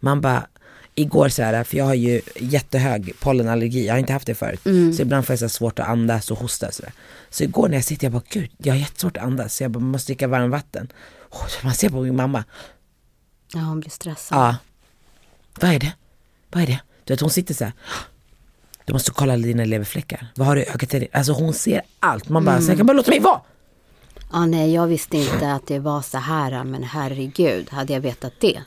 Man bara, igår så här, för jag har ju jättehög pollenallergi, jag har inte haft det förut. Så ibland får jag så svårt att andas och hosta så där. Så igår när jag sitter, jag bara gud, jag har jättesvårt att andas. Så jag bara, måste dricka varmvatten. Oh, man ser på min mamma, Ja, hon blir stressad. ja. Vad är det? Vad är det? Du vet hon sitter så här. Du måste kolla dina leverfläckar. Vad har du i ögat? Alltså hon ser allt. Man bara, så jag kan bara låta mig vara. Ja, nej, jag visste inte att det var så här, men herregud, hade jag vetat det.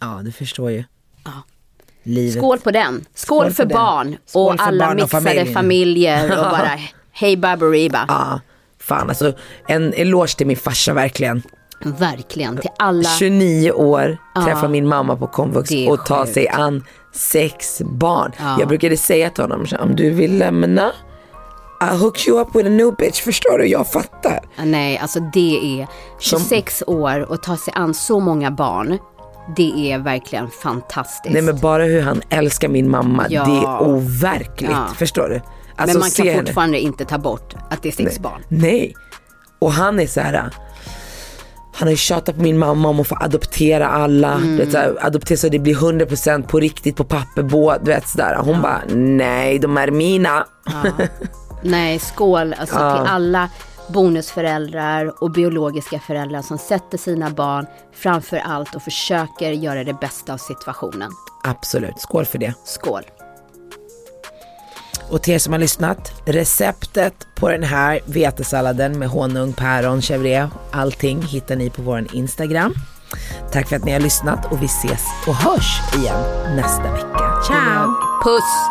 Ja, du förstår ju. Ja. Livet. Skål på den. Skål, Skål för den. barn Skål och för alla barn mixade familjen. familjer och bara hej baberiba. Ja, fan alltså en eloge till min farsa verkligen. Verkligen, till alla. 29 år, träffa min mamma på komvux och ta sjukt. sig an sex barn. Ja. Jag brukade säga till honom, om du vill lämna, I'll hook you up with a new bitch, förstår du? Jag fattar. Nej, alltså det är 26 år och ta sig an så många barn. Det är verkligen fantastiskt. Nej men bara hur han älskar min mamma, Ja. det är overkligt. Ja. Förstår du? Alltså, men man kan henne. fortfarande inte ta bort att det är sex barn. Nej. Och han är så här. Han har ju tjatat på min mamma om att få adoptera alla. Mm. Vet, så här, adoptera så det blir 100% på riktigt på papper. Båda, du vet sådär. Hon bara, nej de är mina. Nej, skål alltså till alla bonusföräldrar och biologiska föräldrar som sätter sina barn framför allt och försöker göra det bästa av situationen. Absolut, skål för det. Skål! Och till er som har lyssnat, receptet på den här vetesalladen med honung, päron, chèvre, allting hittar ni på vår Instagram. Tack för att ni har lyssnat och vi ses och hörs igen nästa vecka. Ciao! Puss!